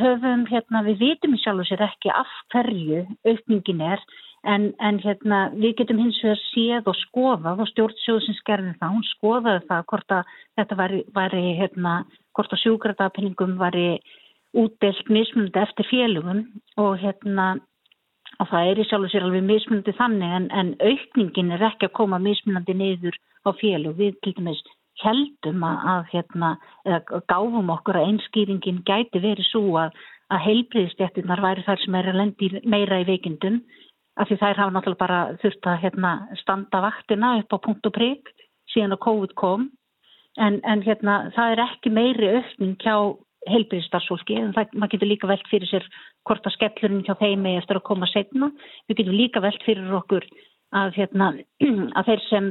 höfum hérna, við vitum sjálf og sér ekki af hverju aukningin er En, en hérna, við getum hins vegar séð og skoðað og stjórnsjóðsins gerði það, hún skoðaði það hvort að þetta væri, væri hérna, hvort að sjúkratapinningum væri útdelt mismunandi eftir félugum og hérna, og það er í sjálf og sér alveg mismunandi þannig en, en aukningin er ekki að koma mismunandi niður á félug. Við til dæmis heldum að, að hérna, eða gáfum okkur að einskýringin gæti verið svo að, að heilbriðstjættunar væri þær sem er að lendi meira í veikindum af því þær hafa náttúrulega bara þurft að hérna, standa vaktina upp á punkt og prigg síðan að COVID kom en, en hérna, það er ekki meiri aukning hjá heilbyrðistarsfólki en það, maður getur líka velt fyrir sér hvort að skellurinn hjá þeim er eftir að koma setna. Við getum líka velt fyrir okkur að, hérna, að þeir sem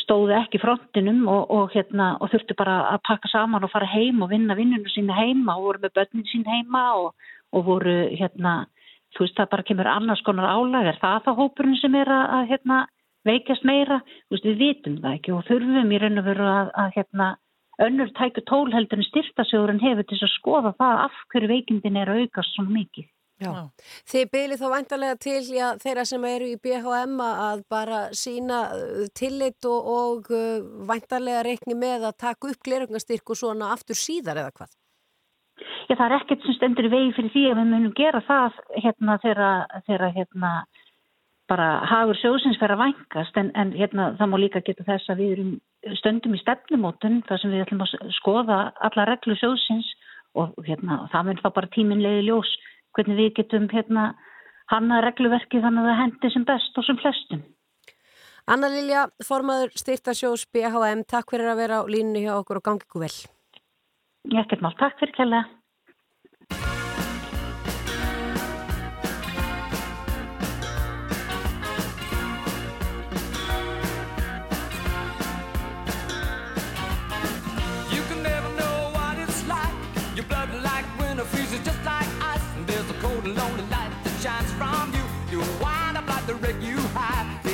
stóðu ekki frontinum og, og, hérna, og þurftu bara að pakka saman og fara heim og vinna vinnunum sína heima og voru með börnin sín heima og, og voru hérna, þú veist það bara kemur annars konar álag, er það það hópurinn sem er að, að hérna, veikast meira, þú veist við vitum það ekki og þurfum í raun og veru að, að hérna, önnur tæku tólheldur en styrtasjóðurinn hefur til að skoða það af hverju veikindin er að aukast svo mikið. Já. Þið byrjið þá vantarlega til já, þeirra sem eru í BHM að bara sína uh, tillit og, og uh, vantarlega reikni með að taka upp glerungastyrk og svona aftur síðar eða hvað? Já, það er ekkert sem stendur í vegi fyrir því að við munum gera það hérna þegar hérna bara hagur sjóðsins fer að vangast en, en hérna það má líka geta þess að við stöndum í stefnumótun þar sem við ætlum að skoða alla reglu sjóðsins og hérna það mun þá bara tíminlegi ljós hvernig við getum hérna hanna regluverki þannig að það hendi sem best og sem flestum. Anna Lilja, formaður styrtasjós BHM, takk fyrir að vera á línu hjá okkur og gangi ykkur vel. Ekkert mál, takk fyrir kella. shines from you. You wind up like the wreck you hide.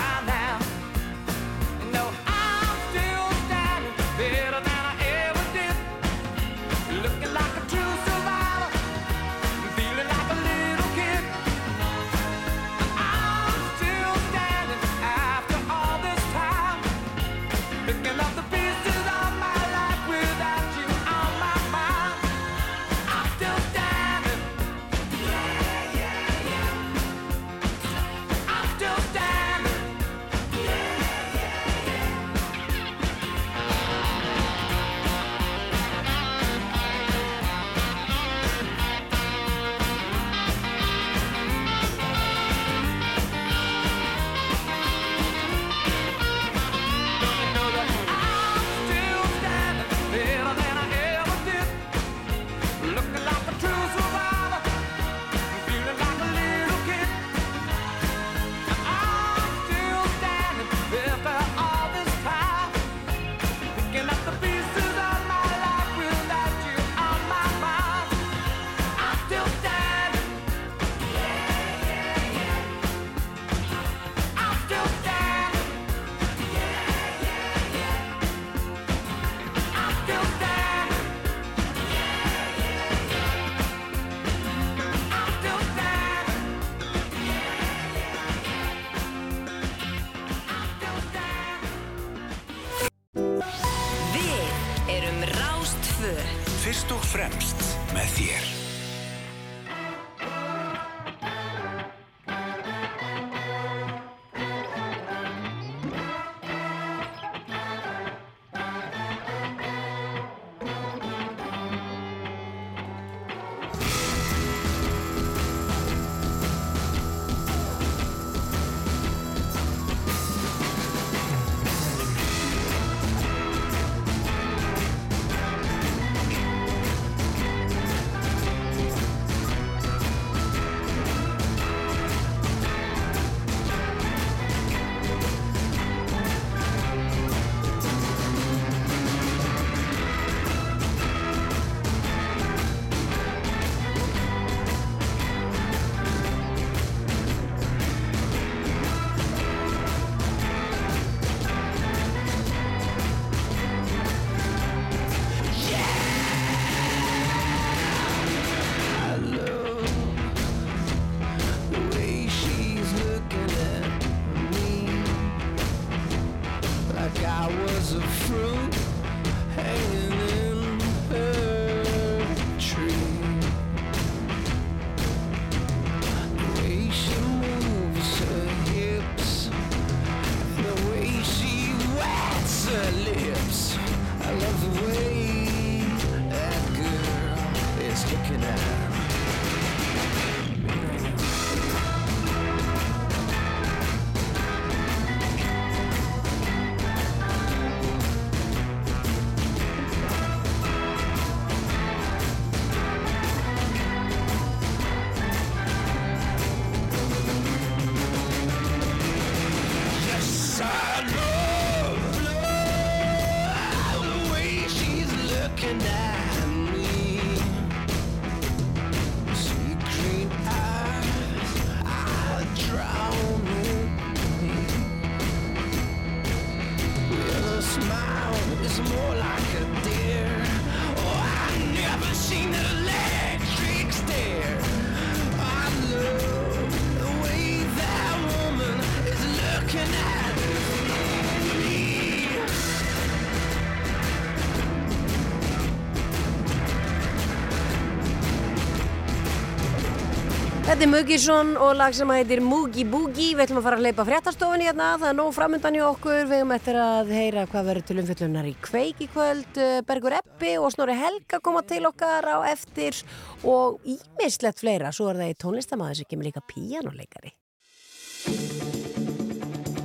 Er Mugisson og lag sem heitir Mugi Boogie. Við ætlum að fara að leipa fréttastofunni hérna. Það er nóg framöndan í okkur. Við höfum eftir að heyra hvað verður til umfyllunar í kveik í kvöld. Bergur Eppi og Snorri Helga koma til okkar á eftir og ímislegt fleira. Svo er það í tónlistamæður sem kemur líka píjánuleikari.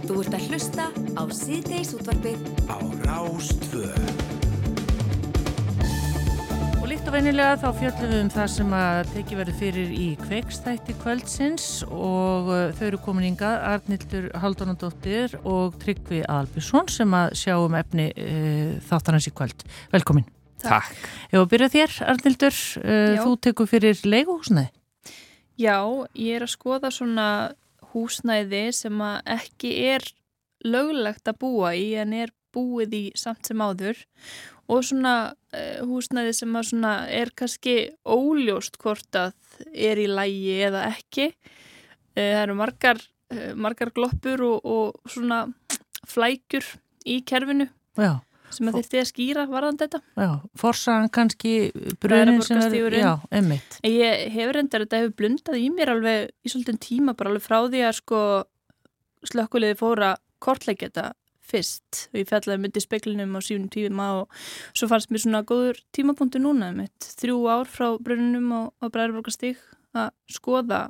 Þú ert að hlusta á síðdeis útvarfið á Rástvöð. Og líkt og venilega þá fjöldum við um það sem að teki verið fyrir í kveikstætti kvöldsins og uh, þau eru komin ynga Arnildur Haldunadóttir og Tryggvi Albjörnsson sem að sjá um efni uh, þáttanans í kvöld. Velkomin. Takk. Ég var að byrja þér, Arnildur. Uh, þú tekur fyrir leiguhúsnaði. Já, ég er að skoða svona húsnæði sem að ekki er löglegt að búa í en er búið í samt sem áður og svona uh, húsnæði sem svona er kannski óljóst hvort að er í lægi eða ekki. Uh, það eru margar, uh, margar gloppur og, og svona flækjur í kerfinu Já. sem að er að skýra varðan þetta. Já, forsaðan kannski brunin sem er, já, emmitt. Ég hefur endar þetta hefur blundað í mér alveg í svolítinn tíma bara alveg frá því að sko slökkuleiði fóra kortleikja þetta fyrst. Og ég fjallaði myndi speklinum á sífnum tífima og svo fannst mér svona góður tímapunktu núna mitt þrjú ár frá brununum á, á Bræðarborgastík að skoða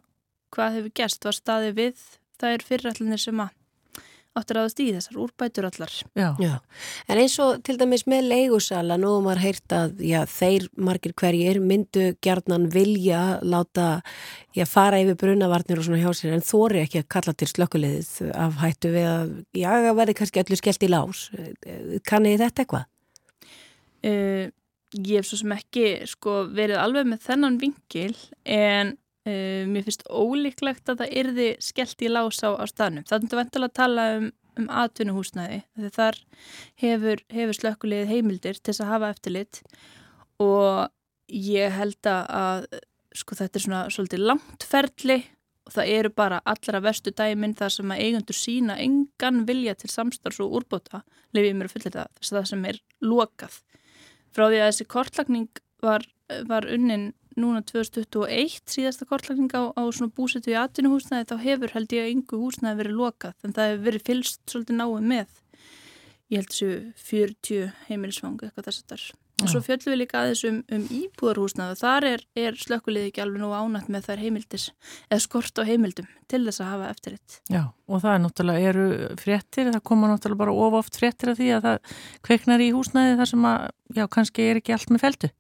hvað hefur gerst, var staði við það er fyrirallinir sem að áttur aðast í þessar úrbætur allar. Já. Já, en eins og til dæmis með leigusala, nú maður heyrt að já, þeir margir hverjir myndu gerðnan vilja láta já, fara yfir brunavarnir og svona hjá sér en þóri ekki að kalla til slökkulegðið af hættu við að, já, það verði kannski öllu skellt í lás. Kannið þetta eitthvað? Uh, ég hef svo sem ekki sko, verið alveg með þennan vingil en Uh, mér finnst ólíklegt að það yrði skellt í lás á, á staðnum. Það er þetta vendilega að tala um, um atvinnuhúsnæði. Þar hefur, hefur slökkulið heimildir til þess að hafa eftirlit og ég held að sko, þetta er svona svolítið langt ferli og það eru bara allra vestu dæminn þar sem að eigundur sína engan vilja til samstarfs og úrbóta lefið mér að fulla þetta þess að það sem er lokað. Frá því að þessi kortlagning var, var unnin núna 2021 síðasta kortlagning á, á svona búsetu í atvinnuhúsnaði þá hefur held ég að yngu húsnaði verið lokað en það hefur verið fylst svolítið náið með ég held þessu 40 heimilisfangu eitthvað þess að þar og svo fjöldum við líka aðeins um, um íbúðarhúsnaði og þar er, er slökkulið ekki alveg nú ánætt með þær heimildis eða skort á heimildum til þess að hafa eftirritt. Já og það er náttúrulega eru fréttir, það koma náttúrulega bara of oft fréttir af því að það kveiknar í húsnaði þar sem að já kannski er ekki allt með feldu.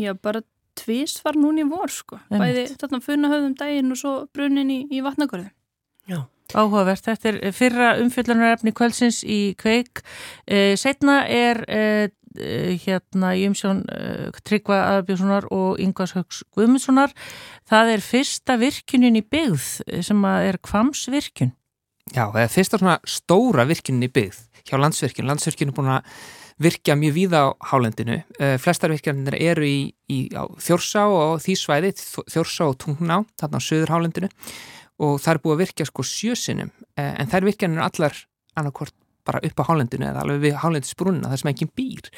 Já bara tvís var núni í vor sko. Bæði þarna funna höfðum daginn og svo brunin í, í vatnagörðu. Já. Áhugavert, þetta er fyrra umfyllunarefni kvöldsins í kveik. E, setna er e, hérna í umsjón e, Tryggva Aðbjörnssonar og Yngvars Högs Guðmundssonar. Það er fyrsta virkunin í byggð sem er kvamsvirkun. Já, það er fyrsta svona stóra virkunin í byggð hjá landsvirkun. Landsvirkun er búin að virkja mjög víða á hálendinu. Uh, flestar virkjanir eru í, í þjórsá og því svæði, þjórsá og tungná, þarna á söður hálendinu og það er búið að virkja sko sjösinum uh, en þær virkjanir er allar annarkort bara upp á hálendinu eða alveg við hálendisbrunna, það sem ekki býr.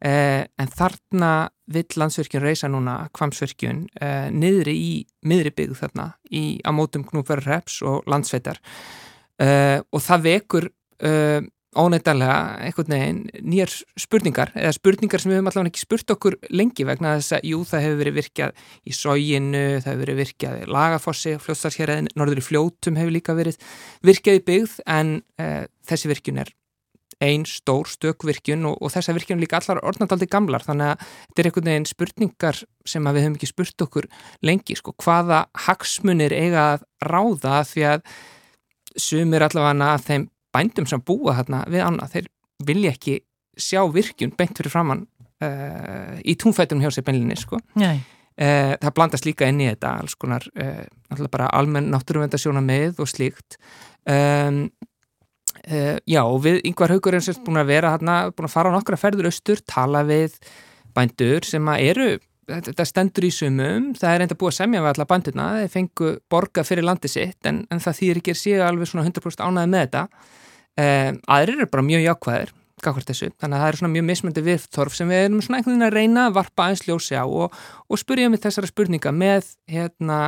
Uh, en þarna vill landsvirkjun reysa núna kvamsvirkjun niðri í miðri byggð þarna í, á mótum knúverðarreps og landsveitar og það vekur óneittalega einhvern veginn nýjar spurningar eða spurningar sem við höfum allavega ekki spurt okkur lengi vegna þess að jú það hefur verið virkjað í sóginu, það hefur verið virkjað í lagafossi, fljóstarskerðin, norður í fljótum hefur líka verið virkjað í byggð en uh, þessi virkjun er einn stór stökvirkjun og, og þessa virkjun líka allar orðnandaldi gamlar þannig að þetta er einhvern veginn spurningar sem við höfum ekki spurt okkur lengi sko, hvaða hagsmunir eiga að ráða því að sumir allavega að þeim bændum sem búa þarna við annað, þeir vilja ekki sjá virkjun beint fyrir framann uh, í túnfætunum hjá sér beinlinni sko. Uh, það blandast líka inn í þetta alls konar, uh, bara almenn náttúruvendasjóna með og slíkt. Um, já og við yngvar haugur eins og búin að vera þarna, búin að fara á nokkra ferður austur, tala við bændur sem að eru þetta stendur í sumum, það er reynda búið að semja við alla bandurna, þeir fengu borga fyrir landi sitt en, en það þýðir ekki að séu alveg svona 100% ánæði með þetta Um, aðrir eru bara mjög jákvæðir þessu, þannig að það er svona mjög mismöndi viðþorf sem við erum svona einhvern veginn að reyna að varpa aðeins ljósi á og, og spurja um þessara spurninga með hérna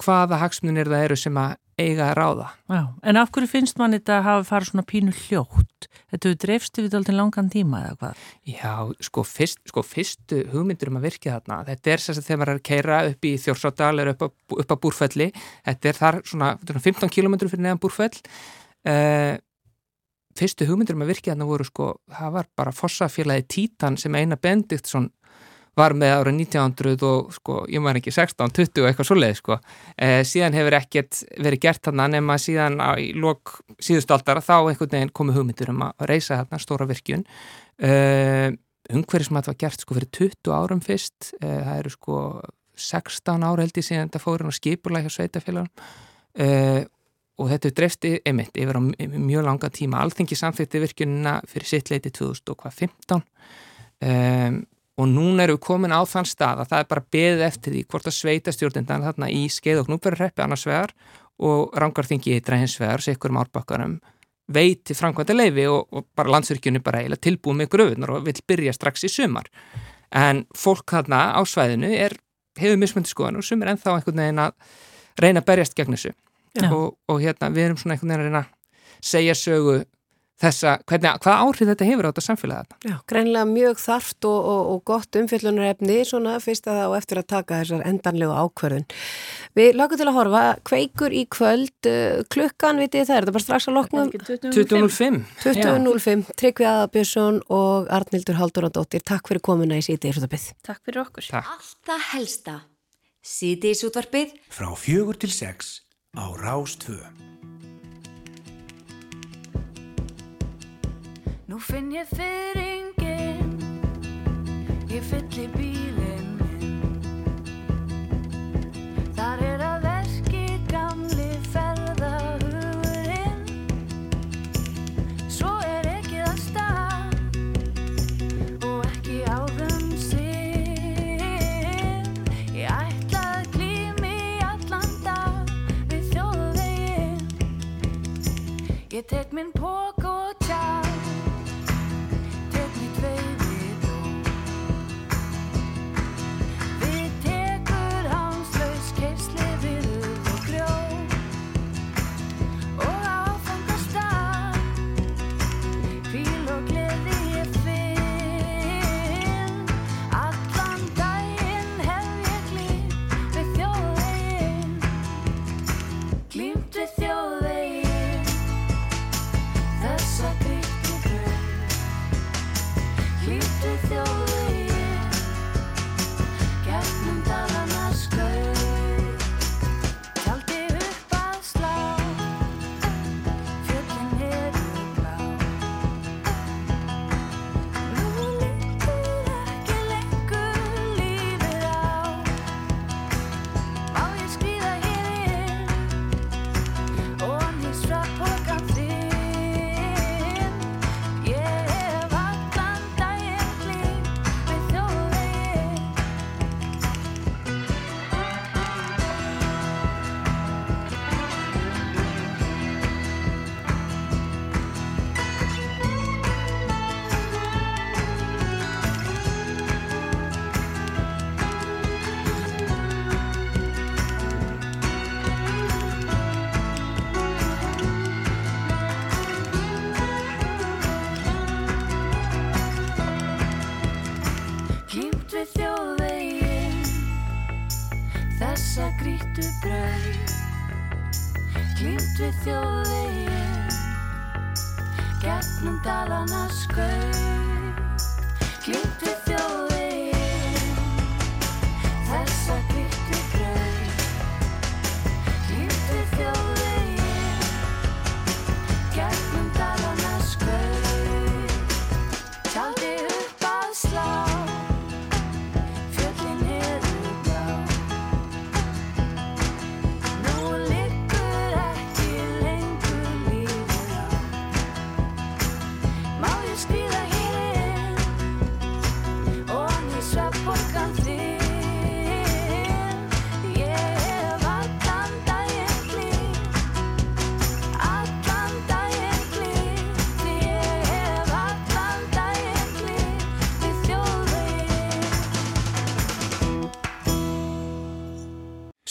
hvaða hagsmunir það eru sem að eiga að ráða. Já, en af hverju finnst mann þetta að hafa farið svona pínu hljótt? Þetta hefur dreifst yfir alltaf langan tíma eða hvað? Já, sko, fyrst, sko fyrstu hugmyndur um að virkja þarna, þetta er þess að þegar maður er að keira upp í Þjórsárdal eða upp, upp á Búrfelli, þetta er þar svona 15 km fyrir neðan Búrfell uh, fyrstu hugmyndur um að virkja þarna voru sko, það var bara fossafélagi Títan sem eina Bendiktsson var með árið 1900 og sko, ég maður ekki 16, 20 og eitthvað svoleið sko. Eh, síðan hefur ekkert verið gert þarna nema síðan á, í lok síðustaldara þá einhvern veginn komið hugmyndur um að reysa þarna stóra virkjun. Eh, Ungverðis maður var gert sko fyrir 20 árum fyrst, eh, það eru sko 16 ára held ég síðan þetta fórin og skipulega hjá sveitafélagunum eh, og þetta er drefti einmitt yfir á mjög langa tíma. Alþengi samþýtti virkjunina fyrir sitt leiti 2015 um, og núna eru við komin á þann stað að það er bara beðið eftir því hvort að sveita stjórnendan þarna í skeið og knúperurreppi annars vegar og rangarþingi í dræhins vegar, sikkur um árbakkarum veiti framkvæmda leifi og, og bara landsverkjunni bara eiginlega tilbúið með gröfunar og vil byrja strax í sumar. En fólk þarna á svæðinu er, hefur mismundi skoðan og sumir ennþá einhvern veginn að reyna að berjast gegn þessu og, og hérna við erum svona einhvern veginn að segja sögu þessa, hvernig, hvað áhrif þetta hefur á þetta samfélagið? Já, greinlega mjög þarft og, og, og gott umfyllunarefni svona fyrst að það og eftir að taka þessar endanlegu ákverðun. Við lakum til að horfa, kveikur í kvöld uh, klukkan, vitið það, er þetta bara strax að loknum? 20.05 20.05, Tryggvi Aðabjörnsson og Arnildur Haldurandóttir, takk fyrir komuna í síti Írsútabið. Takk fyrir okkur. Takk. Alltaf helsta. Síti í sútvarpið. Frá fjögur til sex á Rástvö. Nú finn ég fyrringin, ég fylli bílinn minn. Ég tek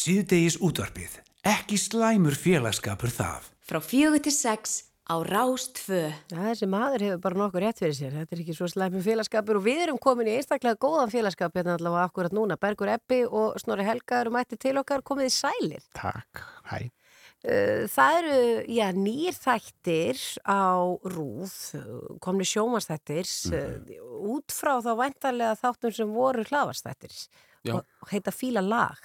Síðdegis útvarpið. Ekki slæmur félagskapur það. Frá fjögur til sex á Rástfö. Já, þessi maður hefur bara nokkuð rétt fyrir sér. Þetta er ekki svo slæmi félagskapur og við erum komin í einstaklega góðan félagskap hérna allavega akkurat núna. Bergur Eppi og Snorri Helga eru mætti til okkar komið í sælir. Takk, hæ. Uh, Það eru, já, nýr þættir á rúð, komni sjómanstættir, mm. út frá þá væntarlega þáttum sem voru hlaðvarstættir Já. og heita Fíla lag.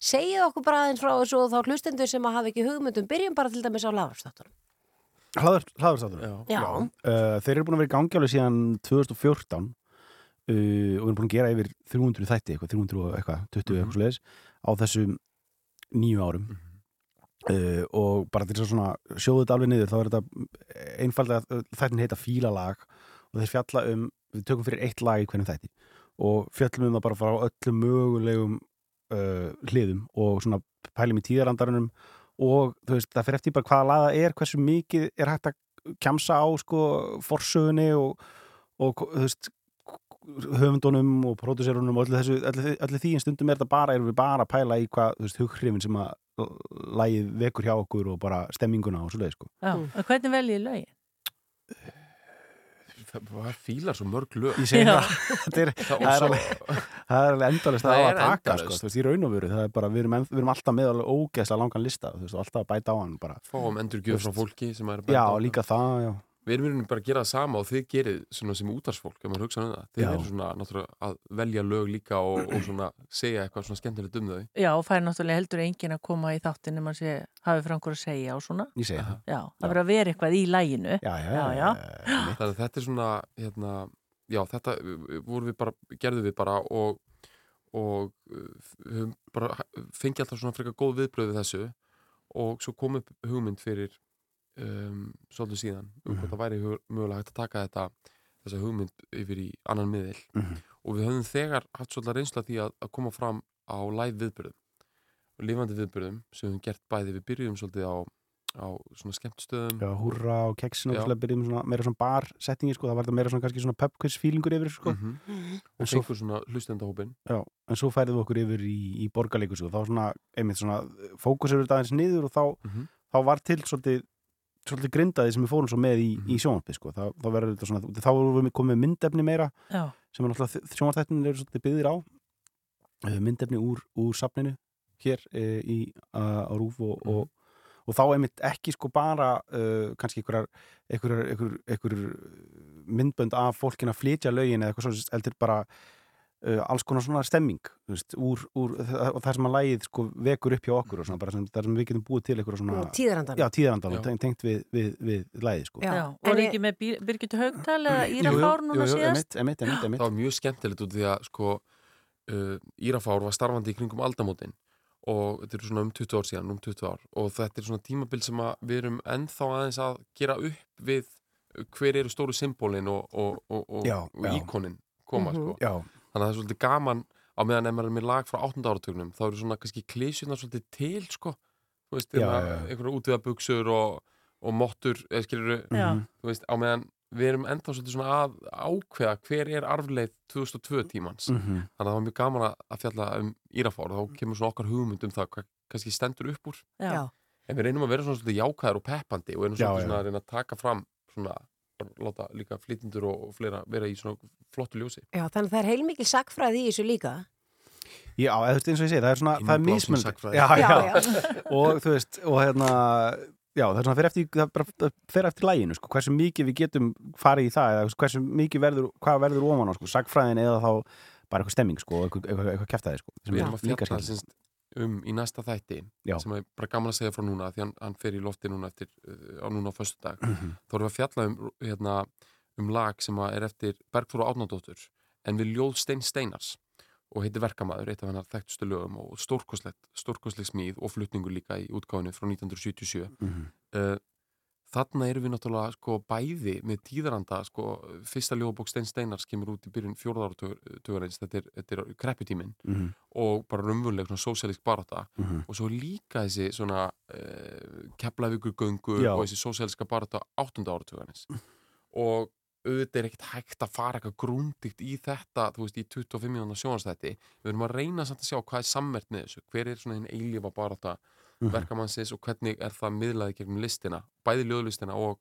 Segið okkur bara aðeins frá þessu og þá hlustendur sem að hafa ekki hugmyndum, byrjum bara til dæmis á hlaðvarstáttunum. Hlaðurstáttur? Já. Já. Uh, þeir eru búin að vera í gangi alveg síðan 2014 uh, og við erum búin að gera yfir 300 þætti, eitthvað, 300 og eitthvað, 20 eitthvað svo leiðis á þessum nýju árum uh, og bara til þess að sjóðu þetta alveg niður þá er þetta einfallega þættin heita fílalag og þeir fjalla um, við tökum fyrir eitt lag í hvernig þætti og fjallum um það bara frá öllum mögulegum uh, hliðum og svona pælum í tíðarandarunum og þú veist, það fyrir eftir bara hvaða laga er, hversu mikið er hægt að kjamsa á sko forsögunni og, og þú veist höfundunum og pródúserunum og öllu, þessu, öllu, öllu því en stundum er þetta bara, erum við bara að pæla í hvað, þú veist, hughrifin sem að lagið vekur hjá okkur og bara stemminguna og svo leið, sko. Já, og hvernig veljið lögin? Það var fílar svo mörg lög. Ég segi Já. það, þetta er, Það- það er alveg, það er alveg endalist Það að, er að taka, sko, þú veist, í raun og veru, það er bara, við erum, við erum alltaf með alveg ógeðslega langan lista, þú veist, alltaf að bæta á hann bara. Fáum endurgjöf frá fólki sem er að Já, á líka það, já. Við erum bara að gera það sama og þið gerir svona sem útarsfólk, ef maður hugsa um það. Þið eru svona náttúrulega að velja lög líka og, og svona segja eitthvað svona skemmtilegt um þau. Já, og fær náttúrulega heldur enginn að koma í þáttin nema að sé, hafi frá einhver að segja og svona. Ég segi það. Já, það verður að vera eitthvað í læginu. Já, já, já. já. Þannig að þetta er svona, hérna, já, þetta voru við bara, gerðum við bara og, og uh, bara fengið alltaf svona frekar góð viðbröð við þessu og svo kom upp hugmynd fyrir um, svolítið síðan um Mhm. hvað það væri mögulega hægt að taka þetta þessa hugmynd yfir í annan miðil Mhm. og við höfum þegar haft svolítið reynsla af því að, að koma fram á live viðbröðum og lifandi viðbröðum sem við höfum gert bæði við byrjum svolítið á, á svona skemmtstöðum Já, húrra og keksin og byrja með svona, meira svona bar settingi, sko, það var þetta meira svona kannski svona pub quiz feelingur yfir, sko. Mhm. En og svo- fengur svona hlustendahópin Já, en svo færið við okkur yfir í, í borgarleikus og þá svona, einmitt svona fókusur þetta aðeins niður og þá, Mhm. þá var til svolítið, svolítið grindaði sem við fórum svo með í, í sjónvarpi sko. þá, þá verður þetta svona, þá vorum við komið myndefni meira Já. sem er náttúrulega sjónvartættin eru svolítið byggðir á Eh, myndefni úr, úr safninu hér e, í, a, á Rúf og, og, og þá einmitt ekki sko bara uh, kannski einhverjar einhverjar, myndbönd af fólkin að flytja lögin eða eitthvað svo heldur bara uh, alls konar svona stemming þú veist, úr, úr, og það sem að lægið sko, vekur upp hjá okkur og svona, bara sem, það sem við getum búið til eitthvað svona Og tíðarandann. já, tíðarandan, Já. tengt, við, við, við lægið sko. Og er ekki með Bir- Birgitta Haugtal eða Jú, Íra jú, Fár jú, núna síðast? emitt, emitt, emitt, emitt. það var mjög skemmtilegt út því að sko uh, Írafár var starfandi í kringum aldamótin og þetta eru svona um 20 ár síðan, um 20 ár og þetta er svona tímabil sem að við erum ennþá aðeins að gera upp við hver eru stóru symbólin og, og, og, og, Já, og já. íkonin koma sko. Já, þannig að það er svolítið gaman á meðan ef maður er með lag frá 8. áratögnum þá eru svona kannski klísjurnar svolítið til sko, þú veist, Já, já, já. einhverja útviðabuxur og, og mottur, eða skilur Já. þú veist, á meðan við erum ennþá svolítið svona að ákveða hver er arfleið 2002 tímans Mhm. þannig að það var mjög gaman að- fjalla um Írafár og þá kemur svona okkar hugmynd um það hvað kannski stendur upp úr Já. en við reynum að vera svona svolítið jákvæðar og peppandi og erum Já, svolítið já. svona að reyna að taka fram svona, láta líka flytindur og, fleira vera í svona flottu ljósi. Já, þannig að það er heilmikil sagfræði í þessu líka. Já, eða þú veist eins og ég segi, það er svona, það er sagnfræði. Já, Já, já, já. og þú veist, og hérna, já, það er svona, fyrir eftir, það bara fer eftir læginu, sko, hversu mikið við getum farið í það, eða hversu mikið verður, hvað verður ofan á, sko, sagfræðin eða þá bara eitthvað stemming, sko, eitthvað, eitthvað, eitthvað kæftæði, sko, sem við er líka sinst, um í næsta þætti Já. sem er bara gaman að segja frá núna því hann, hann fer í lofti núna eftir uh, á núna á föstu dag Mhm. þá erum við að fjalla um, hérna, um lag sem er eftir Bergþóra Átnandóttur en við ljóð Stein Steinars og heitir Verkamaður, eitt af hennar þekktustu lögum og stórkoslegt, stórkosleg smíð og flutningur líka í útgáfinu frá 1977 Mhm. uh, þarna erum við náttúrulega sko bæði með tíðaranda sko fyrsta ljóðbók Stein Steinars kemur út í byrjun fjórðáratugarins þetta þetta er krepputíminn Mhm. og bara raunveruleg svona sósialísk barátta Mhm. og svo líka þessi svona uh, keflavíkur göngu Já. og þessi sósialíska barátta áttunda áratugarins og auðvitað er ekkert hægt að fara eitthvað grúndikt í þetta, þú veist, í 25 mínúna sjónastætti, við erum að reyna samt að sjá hvað er sammert með þessu, hver er svona hinn eilífa barata Mhm. verkamannsins og hvernig er það miðlaði gegnum listina, bæði ljóðlistina og,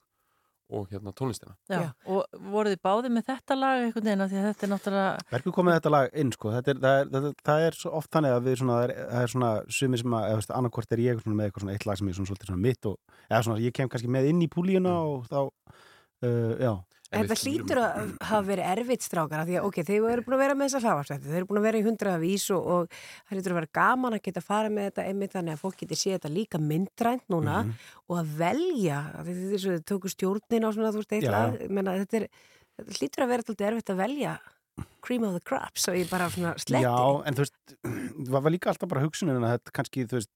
og hérna tónlistina. Já. Og voruð þið báðið með þetta lag einhvern veginn af því að þetta er náttúrulega Verður komið þetta lag inn sko, þetta er, það, er, það, er, það er svo oft þannig að við svona, það er, er svona sumi sem að, annarkvort er ég svona með eitthvað svona eitt lag sem er svona svolítið svona mitt og, eða svona ég kem kannski með inn í púlíuna og þá, uh, já. Þetta hlýtur að hafa verið erfitt strákar af því að ok, þeir eru búin að vera með þessa hlaðvarsætti þeir eru búin að vera í hundraða vís og, og það hlýtur að vera gaman að geta fara með þetta einmitt þannig að fólk geti séð þetta líka myndrænt núna Mhm. og að velja þetta er svo, þau tóku stjórnin á svona þú veist eitthvað, menna þetta er þetta hlýtur að vera alltaf erfitt að velja cream of the crops og ég bara svona sletti. Já, en þú veist, það var líka alltaf bara hugsunin að þetta kannski, þú veist,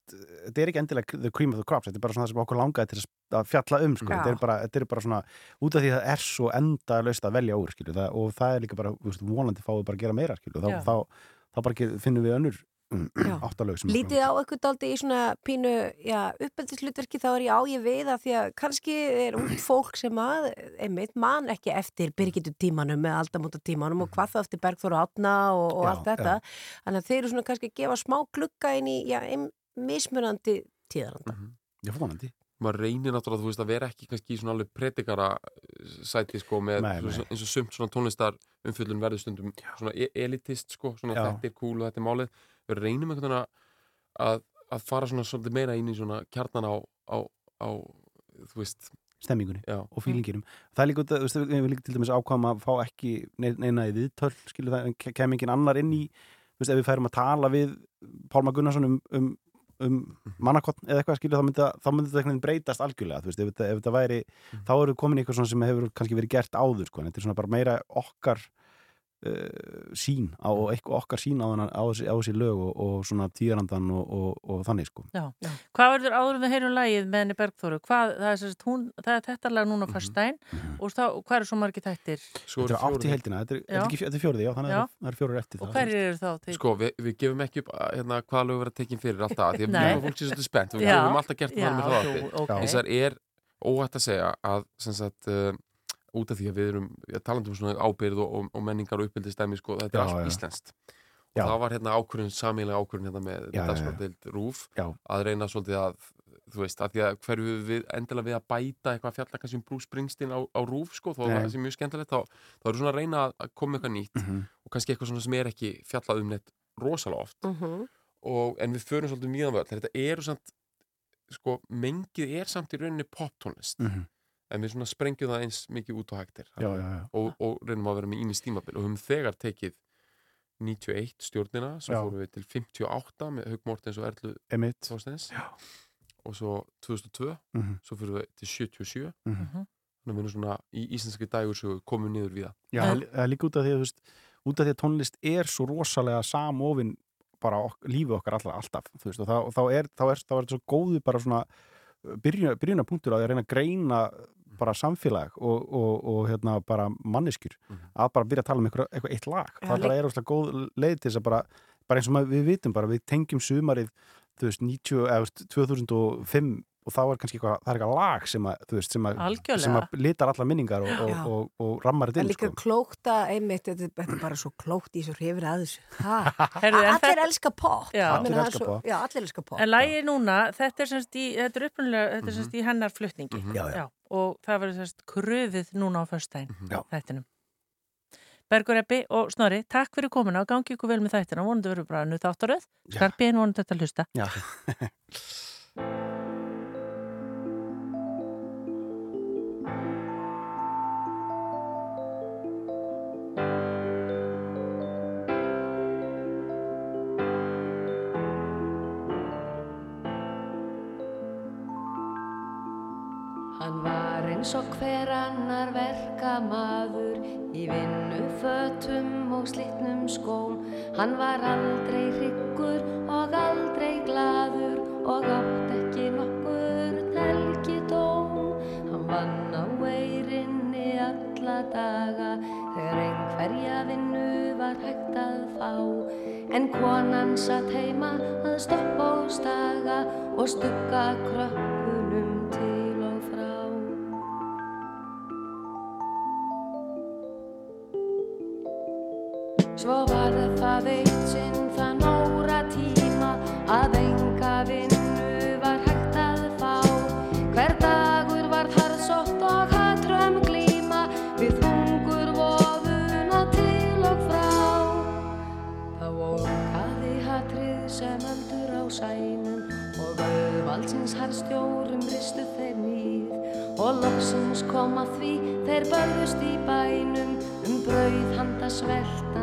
þetta er ekki endilega the cream of the crops, þetta er bara svona það sem okkur langaði til að- fjalla um, sko, þetta er, bara, þetta er bara svona út af því að það er svo enda löst að velja úr, skilju, það, og það er líka bara, veist, vonandi fáið bara að gera meira, skilju, þá, Já. þá, þá bara finnum við önnur áttalög sem Lítið á eitthvað daldi í svona pínu já, uppeldislutverki þá er ég á ég við að því að kannski er út fólk sem að einmitt man ekki eftir byrgitu tímanum með aldamóta tímanum og hvað þá eftir Bergþóru Átna og, og Já, allt þetta. þannig að þeir eru svona kannski að gefa smá glugga inn í já, mismunandi tíðaranda. Já, vonandi. Maður reynir náttúrulega, þú veist, að vera ekki kannski í svona alveg predikara eh, sæti sko með Nei, nei. svona- eins og sumt svona tónlistar umfjöldun verður stundum svona e elitist sko, svona Já. þetta er cool og þetta er málið við reynum einhvern veginn að, að fara svona svolítið meira inn í svona kjarnan á, á, á þú veist stemmingunni Já. og fílinginum það er líka, þú veist, við líka til dæmis ákvæðum að fá ekki nei- neina í viðtöl skilur það, ke- kem engin annar inn í þú veist, ef við færum að tala við Pálma Gunnarsson um, um, um mannakott eða eitthvað skilur, þá myndi það- þá myndi þetta veginn breytast algjörlega, þú veist, ef þetta, ef þetta væri þá eru komin í eitthvað svona sem hefur kannski verið gert áður, sko, en þetta er svona bara meira okkar sín á, eitthvað okkar sín á, á, þessi, á þessi lög og, og svona tíðarandan og, og, og þannig, sko Já. Hvað verður áður en við heyrum lagið með henni Bergþóru? Hvað, það, er, sagt hún, það er þetta lag núna á fyrstæn og þá, hvað eru svo margir þættir? Þetta er átt í heldina, þetta er, er, ekki, þetta er fjórði, já, þannig Já. að það er fjórir eftir Og það hverjir eru þá? Til? Sko, við, við gefum ekki upp að, hérna, hvaða lög vera tekin fyrir alltaf, því að erum fólk sér svolítið spennt og við Já. höfum alltaf gert það Já, með hlaðarpi. jú, ok. Þess að er óhætt að segja að, út af því að við erum, ja, talandum um svona ábyrð og, og, og menningar og uppbyldistæmi, sko, þetta er Já, allt já. íslenskt. Og Já. það var hérna ákvörðun, samílega ákvörðun hérna með dagskvöldild rúf, Já. að reyna svolítið að, þú veist, að því að hverju við endilega við að bæta eitthvað fjalla kannski um Bruce Springsteen á, á rúf, sko, þó að Nei. það sé mjög skemmtilegt, þá, þá eru svona að reyna að- að koma eitthvað nýtt Mhm. og kannski eitthvað svona sem er ekki fjallað um neitt rosalega oft Mhm. og, en við förum svolítið mjög völd þetta eru samt sko, mengið er samt í rauninni poptónlist Mhm. En við svona sprengjum það eins mikið út á hægtir Já, já, já. og, og reynum að vera með ími stímabil og höfum þegar tekið 91 stjórnina svo Já. fórum við til 58 með Haug Mortens og Erlu. Þorsteins og svo 2002 Mhm. svo fyrir við til 77 Mhm. þannig að við erum svona í íslenski dagur komum niður við það Já, það er- líka út af því að, þú veist, út af því að tónlist er svo rosalega samofin bara ok, lífi okkar alltaf, alltaf þú veist, og þá, þá, er, þá, er, þá er þetta svo góðu bara svona byrjuna, byrjuna punktur að reyna að greina bara samfélag og, og, og hérna bara manneskjur. Að bara byrja að tala um eitthvað, eitthvað eitt lag. Já, það er óslega góð leið til þess að bara, bara eins og við vitum bara, við tengjum sumarið þú veist, 90, eða, þú veist, 2005 og þá er kannski eitthvað, það er eitthvað lag sem að, þú veist, sem að, sem að litar allar minningar og, og, og, og, rammar þetta inn, líka sko. klókt að einmitt, þetta, þetta er bara svo klókt í svo hrifir að þessu. Ha, Heyrðu, en allir þetta- elska pop. Allir meina, það elska svo- pop. Já, allir elska pop. En lagið núna, þetta er semst í, þetta er upprunalega, þetta er semst í hennar flutningi. Mhm. Já, já. Og það verður semst kröfið núna á föstudaginn, Já. þættinum. Bergur Eppi og Snorri, takk fyrir komuna og gangi ykkur vel með þættina. Vonandi verður bara nú þáttaröð. Skarpiðin vonandi þetta að hlusta. eins og hver annar verkamaður í vinnu fötum og slitnum skóm. Hann var aldrei hryggur og aldrei glaður og átt ekki nokkur telgidóm. Hann vann á eirinni alla daga þegar einhverja vinnu var hægt að fá. En konan satt heima að stoppa og staga og stugga krökkunum harðstjórum ristu þeir nýð og loksins kom að því þeir börðust í bænum um brauð handa sveltandi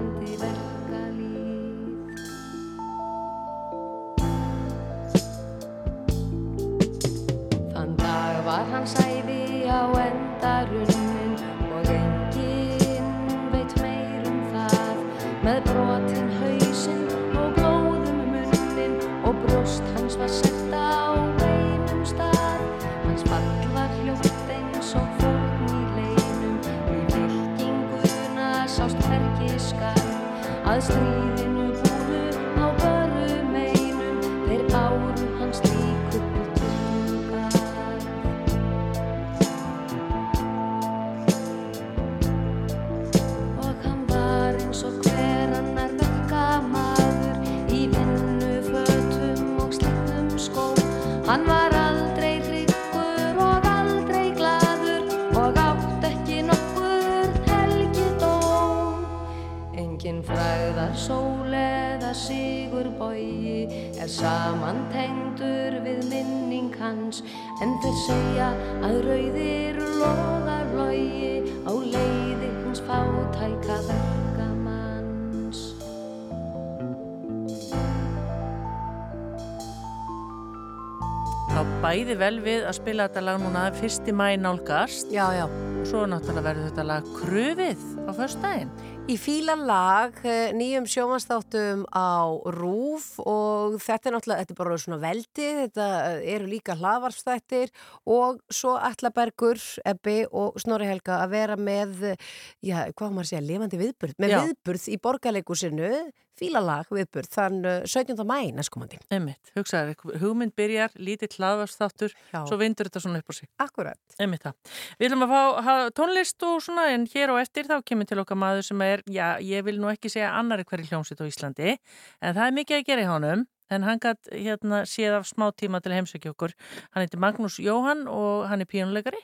bæði vel við að spila þetta lag núna fyrsti mæ nálgast. Já, já. Og svo náttúrulega verður þetta lag kröfið á föstudaginn. Í fíla lag, eh, nýjum sjómanstáttum á Rúf og þetta er náttúrulega, þetta er bara svona veldi, þetta eh, eru líka hlaðvarpstættir og svo Allabergur, Ebbi og Snorri Helga að vera með, já, hvað maður segja, lifandi viðburð, með Já. viðburð í borgarleikusinu, fíla lag viðburð, þann eh, 17. mæ næstkomandi. Einmitt, hugsaður, hugmynd byrjar, lítill hlaðvarstáttur, Já. svo vindur þetta svona upp á sig. Akkurat. Einmitt það. Við viljum að fá tónlist og svona en hér og eftir þá kemur til okkar maður sem er, já, ég vil nú ekki segja annari hverju hljómsitt á Íslandi, en það er mikið að gera í honum, en hann gætt hérna séð af smá tíma til heimsækja okkur. Hann heitir Magnús Jóhann og hann er pínuleikari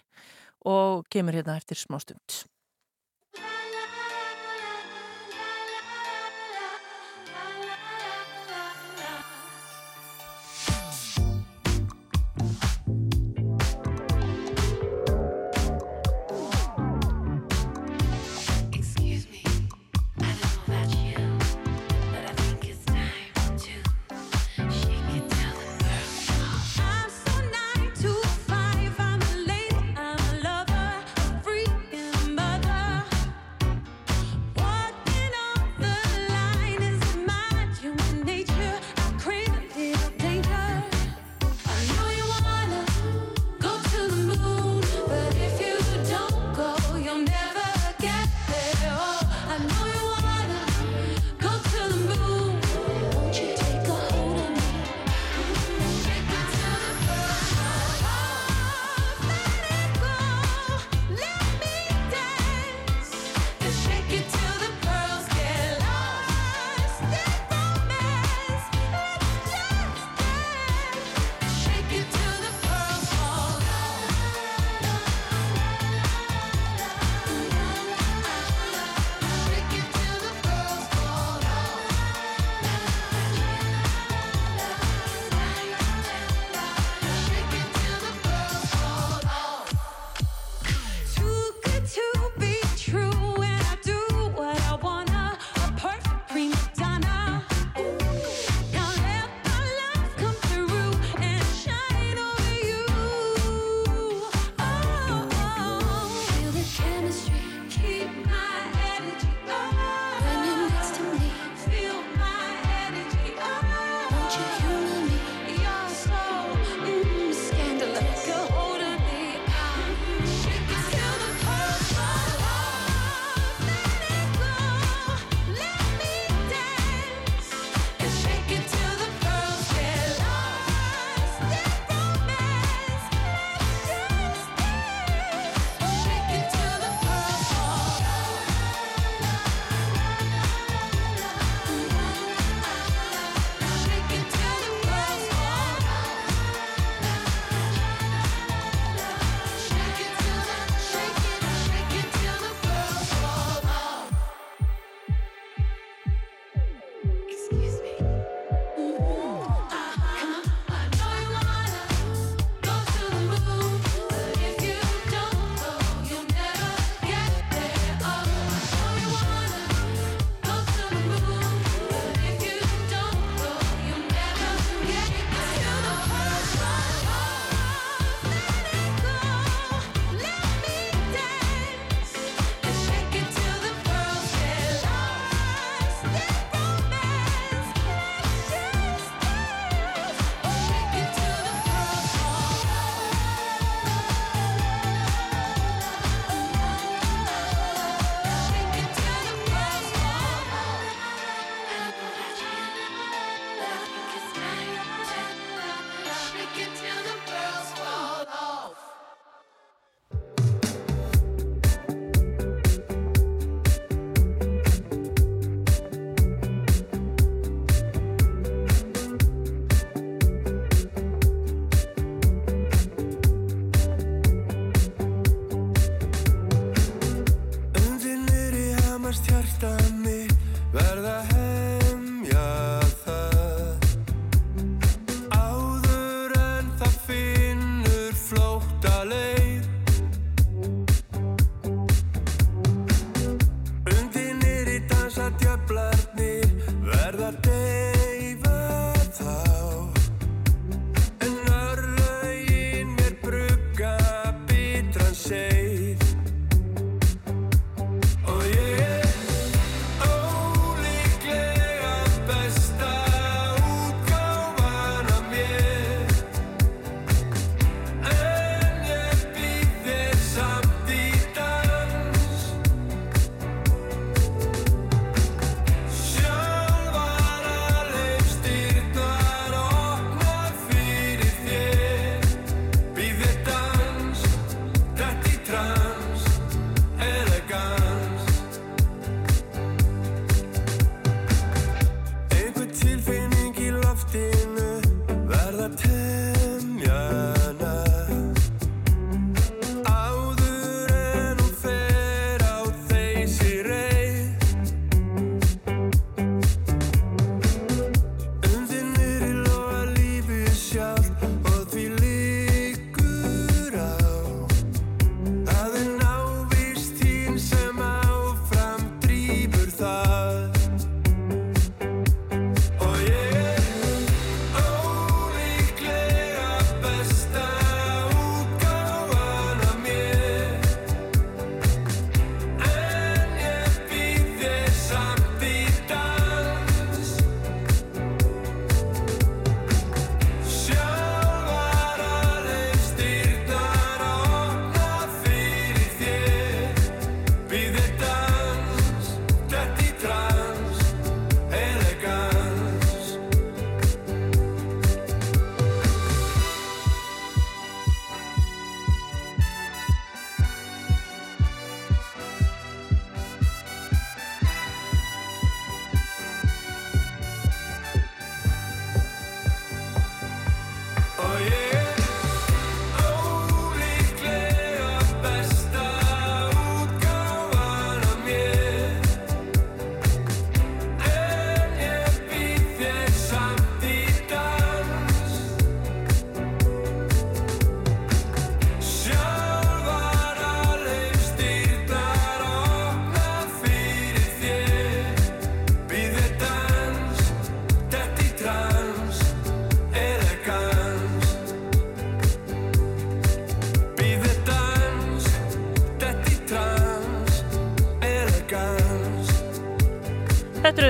og kemur hérna eftir smá stund.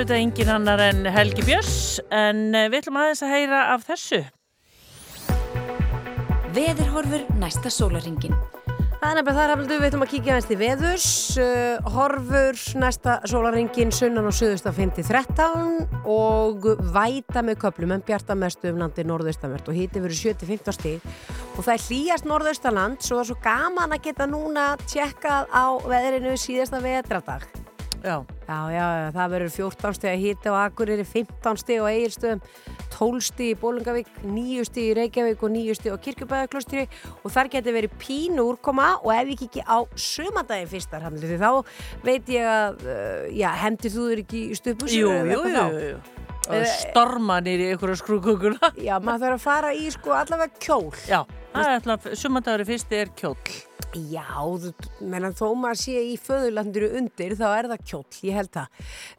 Auðvitað engin annar en Helgi Björns en eh, við ætlum aðeins að heyra af þessu. Veðurhorfur næsta sólaringin. Það er nefnilega það rafnildu, við ætlum að kíkja aðeins til veðurs, uh, horfur næsta sólaringin sunnan og suðust af 5-13 og væta með köplum en bjarta mestu um landi norðaustanvert og híti verið 7-15 stíg og það er hlýjast norðaustanland svo það er svo gaman að geta núna tjekkað á veðrinu síðasta vetradag. Já. Já, já, það verður 14 stíg að hýta á Akureyri, 15 stíg á Egilstöðum, 12 stíg í Bólungavík, 9 stíg í Reykjavík og 9 stíg á Kirkjubæðaklostri og þar getur verið pínu úrkoma og ef ég kikki á sumandaginn fyrstar hamli því þá veit ég að, uh, já, hendir þú þér ekki í stupu? Jú, jú, jú, jú. Og storma nýri ykkur skrúkukuna. Já, maður þarf að fara í sko allavega kjól. Já, það er alltaf, sumandagur fyrsti er kjól. Já, þú- menn þó maður sé í föðurlandiru undir þá er það kjóll, ég held það.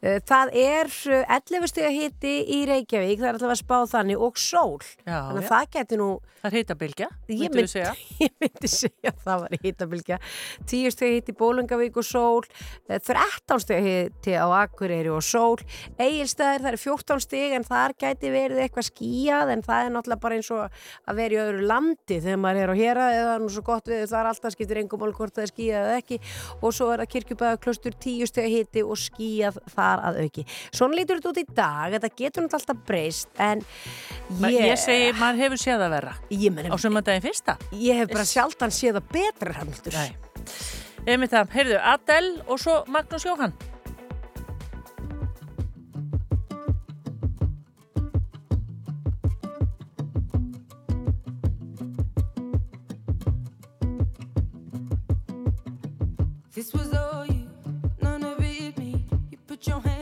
Eh, Það er eh, 11 stiga hiti í Reykjavík, það er alltaf að spá þannig og sól. Já, Þannig að já. það getur nú... Það er hitabilgja, myndu mynd- við segja. Ég myndi segja að það var hitabilgja. 10 stiga hiti í Bólungavík og sól, eh, 13 stiga hiti á Akureyri og sól, Egilstæðir það er 14 stig en þar gæti verið eitthvað skíjað en það er náttúrulega bara eins og að vera í öðru landi þegar maður er á hér eða nú svo gott við það er alltaf skiptir engum mál hvort það er skíjað eða ekki og svo er það kirkjubæðaklöstur 10 stiga hiti og skíjað þar að auki. Svona lítur þetta út í dag, þetta getur náttúrulega alltaf breyst en Ég, ég, ég segi, maður hefur séð að vera. Meni, Á sumandaginn fyrsta. ég hef bara sjaldan séð það betra. Nei. Einmitt það, heyrðu, Adele og svo Magnús Jóhann. This was all you, none of it me. You put your hands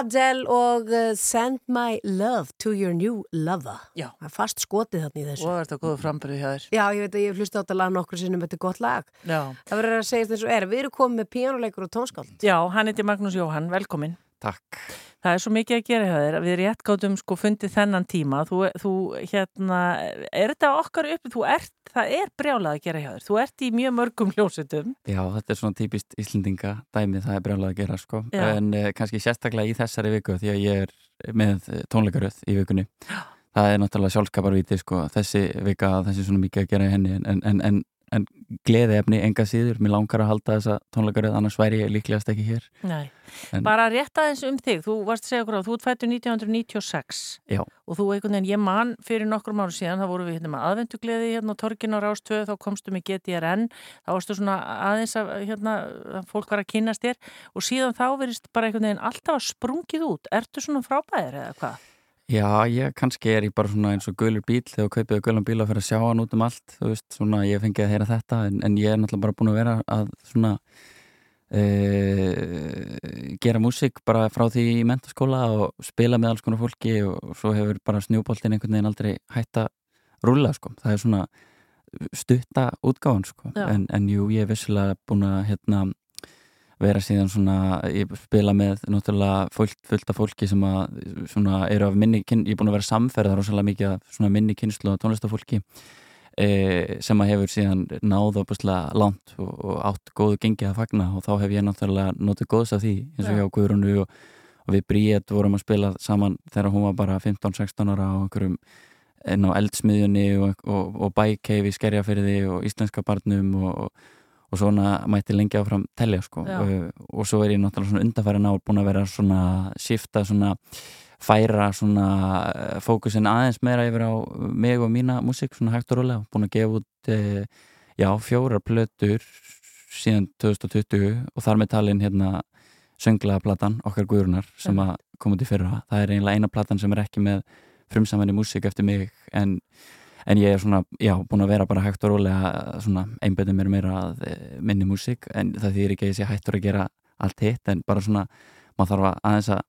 Adele og uh, Send My Love to Your New Lover. Já. Það er fast skotið þarna í þessu. Og þetta er góða frambyrði hjá þér. Já, ég veit að ég hef hlustið á þetta lag nokkur sinnum, þetta er gott lag. Já. Það verður að segja eins og er. Við erum komið með píanuleikur og tónskáld. Já, hann heiti Magnús Jóhann, velkomin. Takk. Það er svo mikið að gera hjá þér við rétt gátum sko fundið þennan tíma. Þú, þú hérna, er þetta okkar uppi, þú ert, það er brjálað að gera hjá þér. Þú ert í mjög mörgum hljósutum. Já, þetta er svona típist Íslendinga dæmi, það er brjálað að gera sko. Já. En uh, kannski sérstaklega í þessari viku því að ég er með tónleikaröð í vikunni. Það er náttúrulega sjálfskaparvíti sko, þessi vika, þessi svona mikið að gera henni en, en, en, en gleði efni enga síður, mér langar að halda þessa tónleikaröð, annars væri ég líklegast ekki hér. Nei, En- bara rétt aðeins um þig. Þú varst að segja okkur á, þú ert fættur 1996 Já. og þú einhvern veginn, ég man fyrir nokkrum árum síðan, þá voru við hérna með aðvendugleði hérna á Torgin á Rástöðu, þá komstu með GTRN, þá varstu svona aðeins að hérna, fólk var að kynast þér og síðan þá verist bara einhvern veginn alltaf sprungið út. Ertu svona frábæðir eða hvað? Já, ég kannski er ég bara svona eins og gulur bíl þegar þú kaupið gulan bíl að fyrir að sjá hann út um allt þú veist, svona ég fengið að heyra þetta en, en ég er náttúrulega bara búin að vera að svona e, gera músík bara frá því í mentaskóla og spila með alls konar fólki og svo hefur bara snjúboltin einhvern veginn aldrei hætt að rúla sko, það er svona stutta útgáðan sko, en, en jú, ég er vissilega búin að hérna vera síðan svona, ég spila með náttúrulega fullt, fullt af fólki sem að svona eru af minni, kyn, ég er búin að vera samferða rosalega mikið af svona minni kynslu og tónlistafólki e, sem að hefur síðan náð opaslega langt og, og átt góðu gengið að fagna og þá hef ég náttúrulega notið góðs af því eins og Já. hjá Guðrunu og, og við Bríett vorum að spila saman þegar hún var bara 15-16 ára á einhverjum inn á eldsmiðjunni og, og, og bækeif í skerjafyrði og íslenska barnum og, og svona mætti lengi áfram telja sko. Og, og svo er ég náttúrulega svona undarfæri ár búin að vera svona shifta svona færa svona eh, fókusin aðeins meira yfir á mig og mína músík svona hægt og rólega, búin að gefa út e, já, fjórar plötur síðan 2020 og þar með talin hérna sönglaða platan okkar guðrunar sem að koma í fyrra. Það er eiginlega eina platan sem er ekki með frumsamanni músík eftir mig en, en ég er svona, já, búin að vera bara hægt og rólega svona einbætið mér meira að eh, minni músík. En það þýðir ekki að ég sé hættur að gera allt hitt en bara svona, maður þarf að aðeins að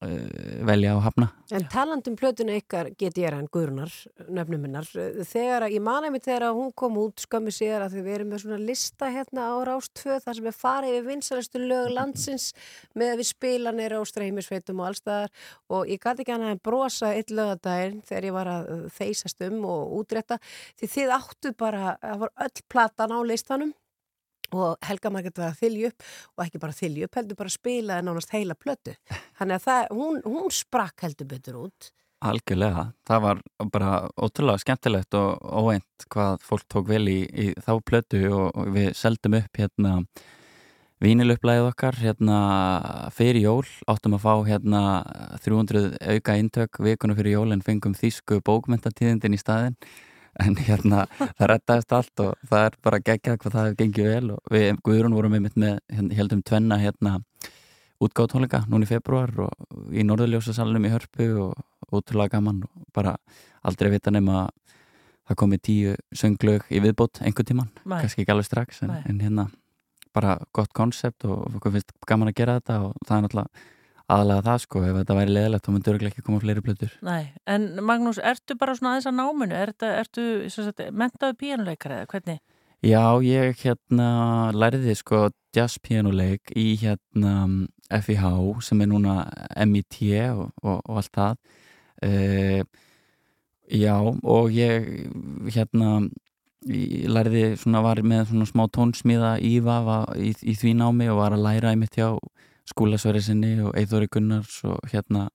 velja og hafna. En talandum plötuna ykkar get ég hann Guðrunar, nöfnum minnar, þegar að, ég mani mig þegar að hún kom út skömmu síðar að við erum með svona lista hérna á Rástvö þar sem er farið við vinsalastu lög landsins með að við spila neyra á streymisveitum og allstaðar og ég gæti ekki hann að brosa eitt lögadaginn þegar ég var að þeysast um og útrétta því þið áttu bara, það var öll platan á listanum og Helga Margrét var að þylja upp og ekki bara þylja upp, heldur bara að spila nánast heila plötu. Þannig að það, hún, hún sprakk heldur betur út. Algjörlega, það var bara ótrúlega skemmtilegt og óeint hvað fólk tók vel í, í þá plötu og, og við seldum upp hérna víniluplæðið okkar hérna fyrir jól, áttum að fá hérna 300 auka eintök vikuna fyrir jól en fengum þýsku bókmentatíðindin í staðin en hérna það rettaðist allt og það er bara geggjað hvað það gengið vel og við Guðrún vorum einmitt með hérna, heldum tvenna hérna útgáðtónleika núna í februar og í Norðurljósasalunum í Hörpu og ótrúlega gaman og bara aldrei vita nema að það komi tíu sönglög í viðbót einhvern tíman, Nei. kannski ekki alveg strax en, en hérna bara gott konsept og okkur finnst gaman að gera þetta og það er náttúrulega aðalega það sko, ef þetta væri leðilegt þá myndi örgulega ekki koma fleiri plötur Nei, en Magnús, ertu bara svona aðeins að náminu? Ertu, ertu sem sagt, mentaðu píanuleikar eða hvernig? Já, ég hérna læriði sko jazz pianuleik í hérna FIH sem er núna MIT og, og, og allt það uh, Já, og ég hérna ég læriði svona var með svona smá tónsmíða íva í, í því námi og var að læra einmitt hjá skúlasverið sinni og Eithóri Gunnars og hérna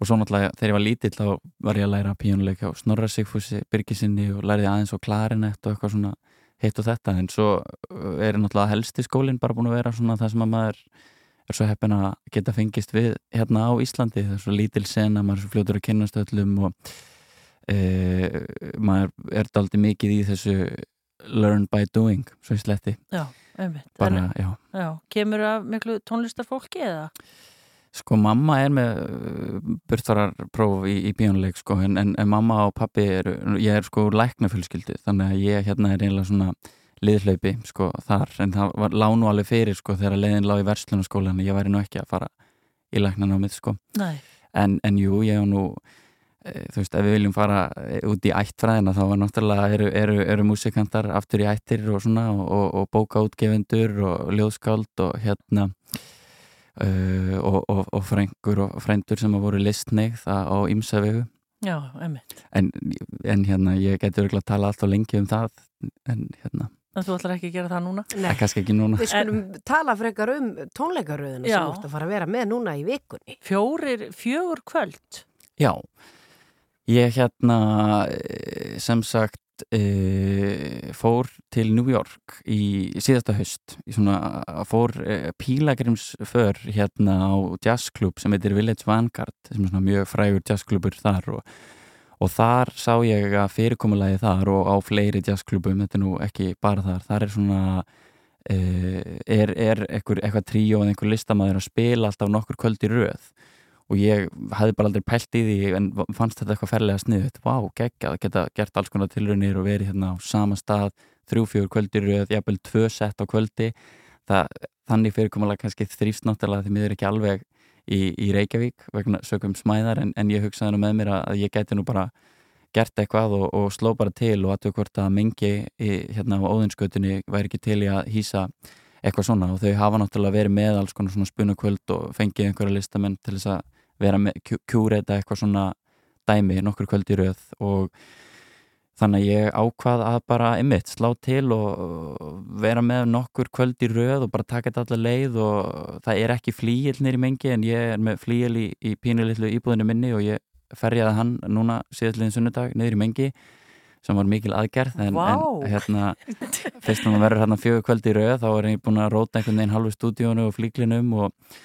og svo náttúrulega þegar ég var lítill þá var ég að læra pínuleik á Snorra Sigfúsi Birgisinni og læriði aðeins á klarinett og eitthvað svona hitt og þetta. En svo uh, er náttúrulega helsti skólinn bara búin að vera svona það sem að maður er svo heppin að geta fengist við hérna á Íslandi, það er svo lítil sena maður er svo fljótur að kynast öllum og e, maður er daldi mikið í þessu learn by doing, svo í sletti. Já. Bara, En- já. Já, kemur af miklu tónlistarfólki eða? Sko mamma er með burþararpróf í, í bíónuleik sko en, en, en mamma og pappi er, ég er sko úr læknafjölskyldu þannig að ég hérna er eiginlega svona liðhlaupi sko þar en það var lánu alveg fyrir sko þegar leiðin lág í verslunarskólan ég væri nú ekki að fara í læknanámið sko. En, en jú, ég hef nú þú veist, ef við viljum fara e, út í ættfræðina þá er náttúrulega eru, eru, eru músikantar aftur í ættir og svona og, og, og bókaútgefendur og ljóðskáld og hérna uh, og, og, og frængur og frændur sem hafa voru listneigð á á ýmsa vegu Já, einmitt. en, en hérna ég geti örgulega að tala allt og lengi um það en hérna, En þú ætlar ekki að gera það núna? er kannski ekki núna Við skulum tala frekar um tónleikaröðina Já. sem þú ert að fara að vera með núna í vikunni. Fjórir, fjögur kvöld. Já, ég hérna eh, sem sagt e, fór til New York í síðasta haust í svona, fór e, pílagrimsför hérna á jazzklub sem heitir Village Vanguard sem er svona mjög frægur jazzklubur þar og, og þar sá ég að fyrirkomulagi þar og á fleiri jazzklubum, þetta er nú ekki bara þar, þar er svona e, er, er eitthvað, eitthvað tríó en einhver listamaður að spila alltaf nokkur kvöld í röð og ég hafði bara aldrei pælt í því en fannst þetta eitthvað ferlega sniðut vá, geggjað, geta gert alls konar tilraunir og verið hérna á sama stað þrjú, fjögur kvöldir, jafnvel tvö sett á kvöldi. Það, þannig fyrirkomulega kannski þrýfst náttúrulega því miður ekki alveg í, í Reykjavík vegna sögum smæðar en, en ég hugsaði nú með mér að, ég geti nú bara gert eitthvað og, og sló bara til og aðtöku hvort að mengi í, hérna á óðinskötunni væri ekki til í að hýsa eitthvað svona. Og þau hafa náttúrulega verið með alls konar svona spunakvöld og fengið einhverja listamenn til þess að vera með kjúreita eitthvað svona dæmi nokkur kvöld í röð og þannig að ég ákvað að bara ymmit slá til og vera með nokkur kvöld í röð og bara taka þetta allar leið og það er ekki flíil nýri mengi en ég er með flíil í, í pínulitlu íbúðinu minni og ég ferjaði hann núna síðastliðin sunnudag í mengi sem var mikil aðgerð en, Vá. en hérna fyrst núna verður hérna fjögur kvöld í röð þá er ég búin að róta einhvern veginn halvu stúdíónu og flíklinum og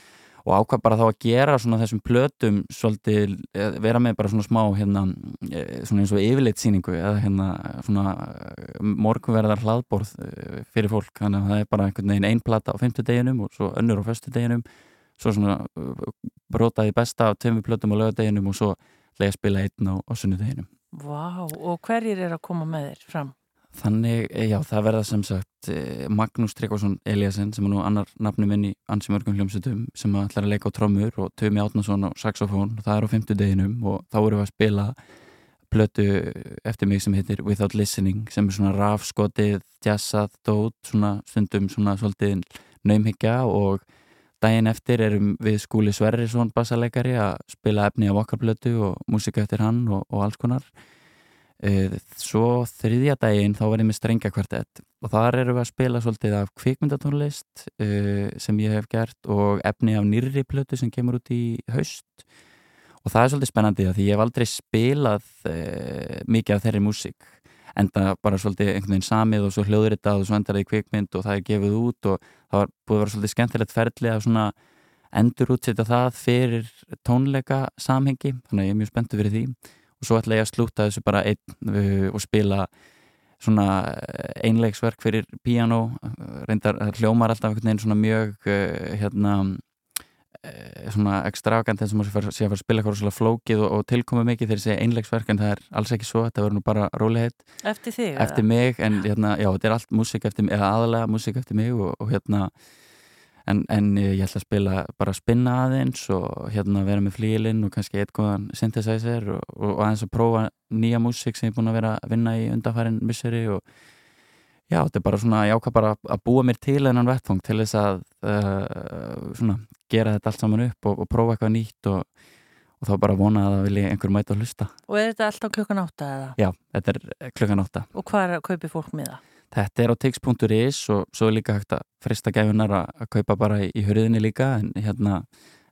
og ákvað bara þá að gera svona þessum plötum svolítið, vera með bara svona smá hérna, eh, svona eins og yfirleitsýningu eða hérna svona morgunverðar hlaðborð eh, fyrir fólk, þannig að það er bara einhvern veginn ein plata á fymtudeginum og svo önnur á föstudeginum, svo svona brotaði besta á tveimur plötum á lögadeginum og svo lega að spila einn á, á sunnudeginum. Vá, og hverjir er að koma með þér fram? Þannig, já, það verða sem sagt eh, Magnús Tryggvason Eliasson sem er nú annar nafni minn í ansi mörgum hljómsutum sem ætlar að leika á trommur og Tumi Átnason á saxofón það er á fymtudeginum og þá erum við að spila plötu eftir mig sem heitir Without Listening sem er svona rafskotið, jazzað, dót svona stundum svona svolítið naumhyggja og daginn eftir erum við skúli Sverrisson bassaleikari að spila efni af okkar plötu og músika eftir hann og, og alls konar. Eh, svo þriðja daginn þá var ég með strengjakvartett og þar erum við að spila svolítið af kvikmyndatónlist uh, sem ég hef gert og efni af nýrri plötu sem kemur út í haust. Og það er svolítið spennandi því ég hef aldrei spilað uh, mikið af þeirri músík enda bara svolítið einhvern veginn samið og svo hljóður þetta og svo endar það í kvikmynd og það er gefið út og það var búið að vera svolítið skemmtilegt ferli að svona endur útsetta það fyrir tónleika samhengi þannig að ég er mjög spenntu fyrir því og svo ætla ég að slúta þessu bara einn uh, og spila svona einleiksverk fyrir piano reyndar hljómar alltaf einhvern veginn svona mjög uh, hérna uh, svona extravagant eins og maður sé að fara að spila eitthvað svona flókið og, og tilkomi mikið þegar ég segja einleiksverk en það er alls ekki svo, þetta verður nú bara róliheit Eftir þig? eftir mig en hérna, já, þetta er allt músík eftir mig, eða aðalega músík eftir mig og, og hérna en, en ég ætla að spila bara að spinna aðeins og hérna vera með flílinn og kannski eitt góðan synthesizer og, og aðeins að prófa nýja músík sem ég er búin að vera að vinna í undanfærin misseri og já, þetta er bara svona, ég ákvað bara að búa mér til þennan vettfang til þess að uh, svona, gera þetta allt saman upp og, og prófa eitthvað nýtt og, og þá bara vona að það vilja einhver mæta að hlusta Og er þetta alltaf klukkan átta eða? Já, þetta er klukkan átta Og hvað er að kaupi fólk með það? Þetta er á tix.is og svo er líka hægt að frista gæfunar að, kaupa bara í, í hörðinni líka en, hérna,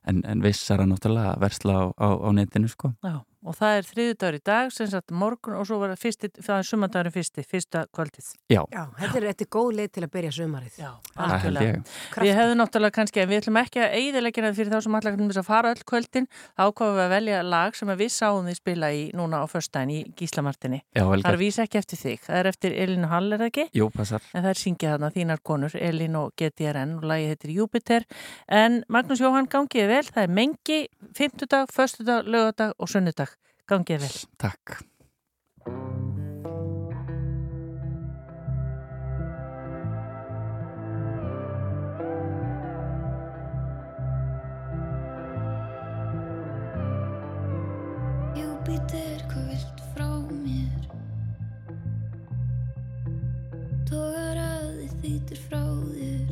en, en náttúrulega að versla á, á, á netinu sko. Já, og það er þriðu dagur í dag, sem sagt morgun og svo var fyrsti, það er sumandagurinn fyrsti, fyrsta kvöldið. Já. Já, þetta er, þetta er góð leið til að byrja sumarið. Já, ég. Við hefðum náttúrulega kannski, en við ætlum ekki að eigðilegja það fyrir þá sem allar kannum þess að fara öll kvöldin, ákvaðum við að velja lag sem við sáum því spila í núna á förstæðin í Gíslamartinni. Já, vel Það er vísa ekki eftir þig, það er eftir Elin Hall, er það ekki? Jú, passar. En það er syngið þarna Gangið vel. Takk. Þýtur frá þér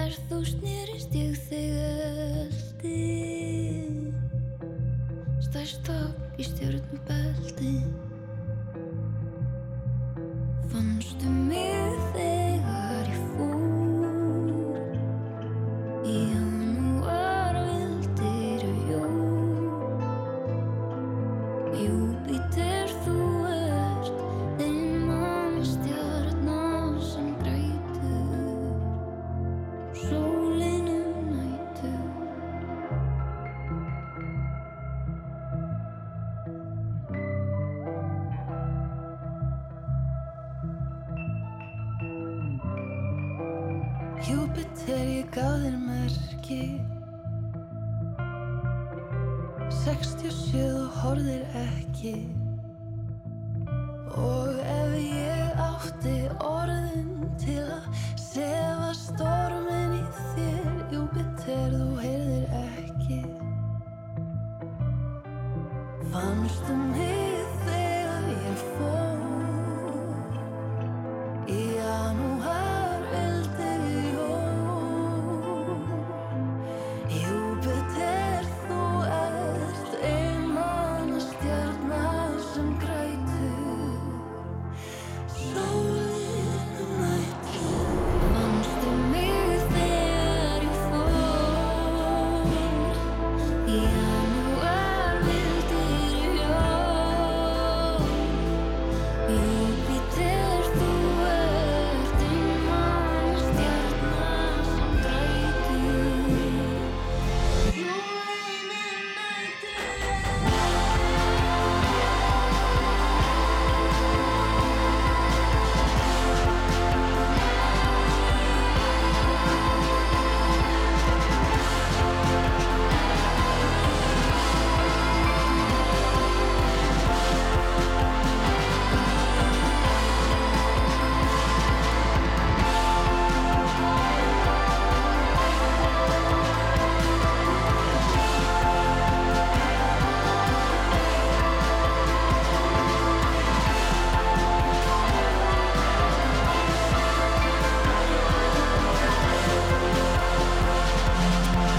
Er þú snýrist ég þegar allt er Stærst tap í stjórnum belti Fannstu mig þegar ég fór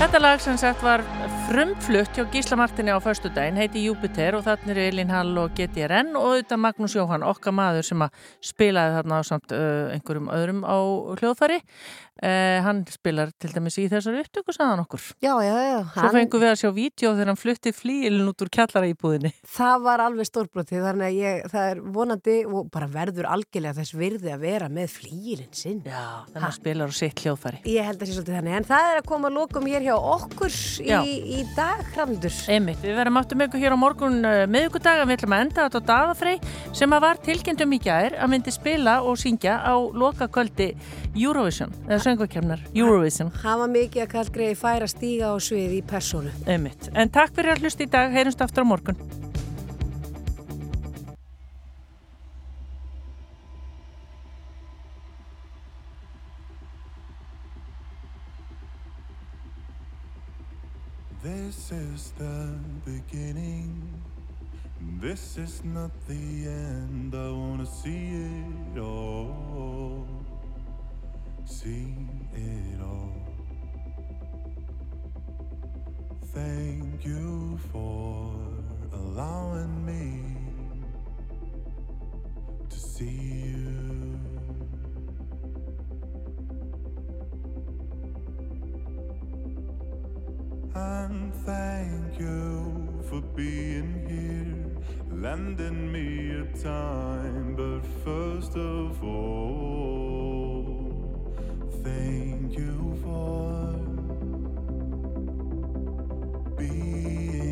Þetta lag sem sagt var frumflutt hjá Gísla Martini á föstudaginn, heiti Júpiter og þannig er Elin Hall og GTRN og auðvitað Magnús Jóhann, okkar maður sem að spilaði þarna á samt uh, einhverjum öðrum á hljóðfari. Uh, hann spilar til dæmis í þessari upptöku, sagðan okkur. Já, já, já. Svo fengum við að sjá vídeo þegar hann flutti flíilin út úr kjallara íbúðinni. Það var alveg stórbrotið, þannig að ég, það er vonandi og bara verður algjörlega þess virði að vera með flýrin sinn. Já, þannig að en í, dag, hrandur. Einmitt, við verðum áttum ykkur hér á morgun uh, miðugudaga, við ætlum að enda þetta á Daðafrey sem að var tilkynntum í gær að myndi spila og syngja á loka kvöldi Eurovision, eða söngvakefnar Eurovision. Var mikið að kallt greiði færa stíga á svið í persónu. Einmitt, en takk fyrir að hlusta í dag, heyrumst aftur á morgun. This is the beginning. This is not the end. I wanna see it all. See it all. Thank you for allowing me to see you. and thank you for being here, lending me your time. But first of all, thank you for being.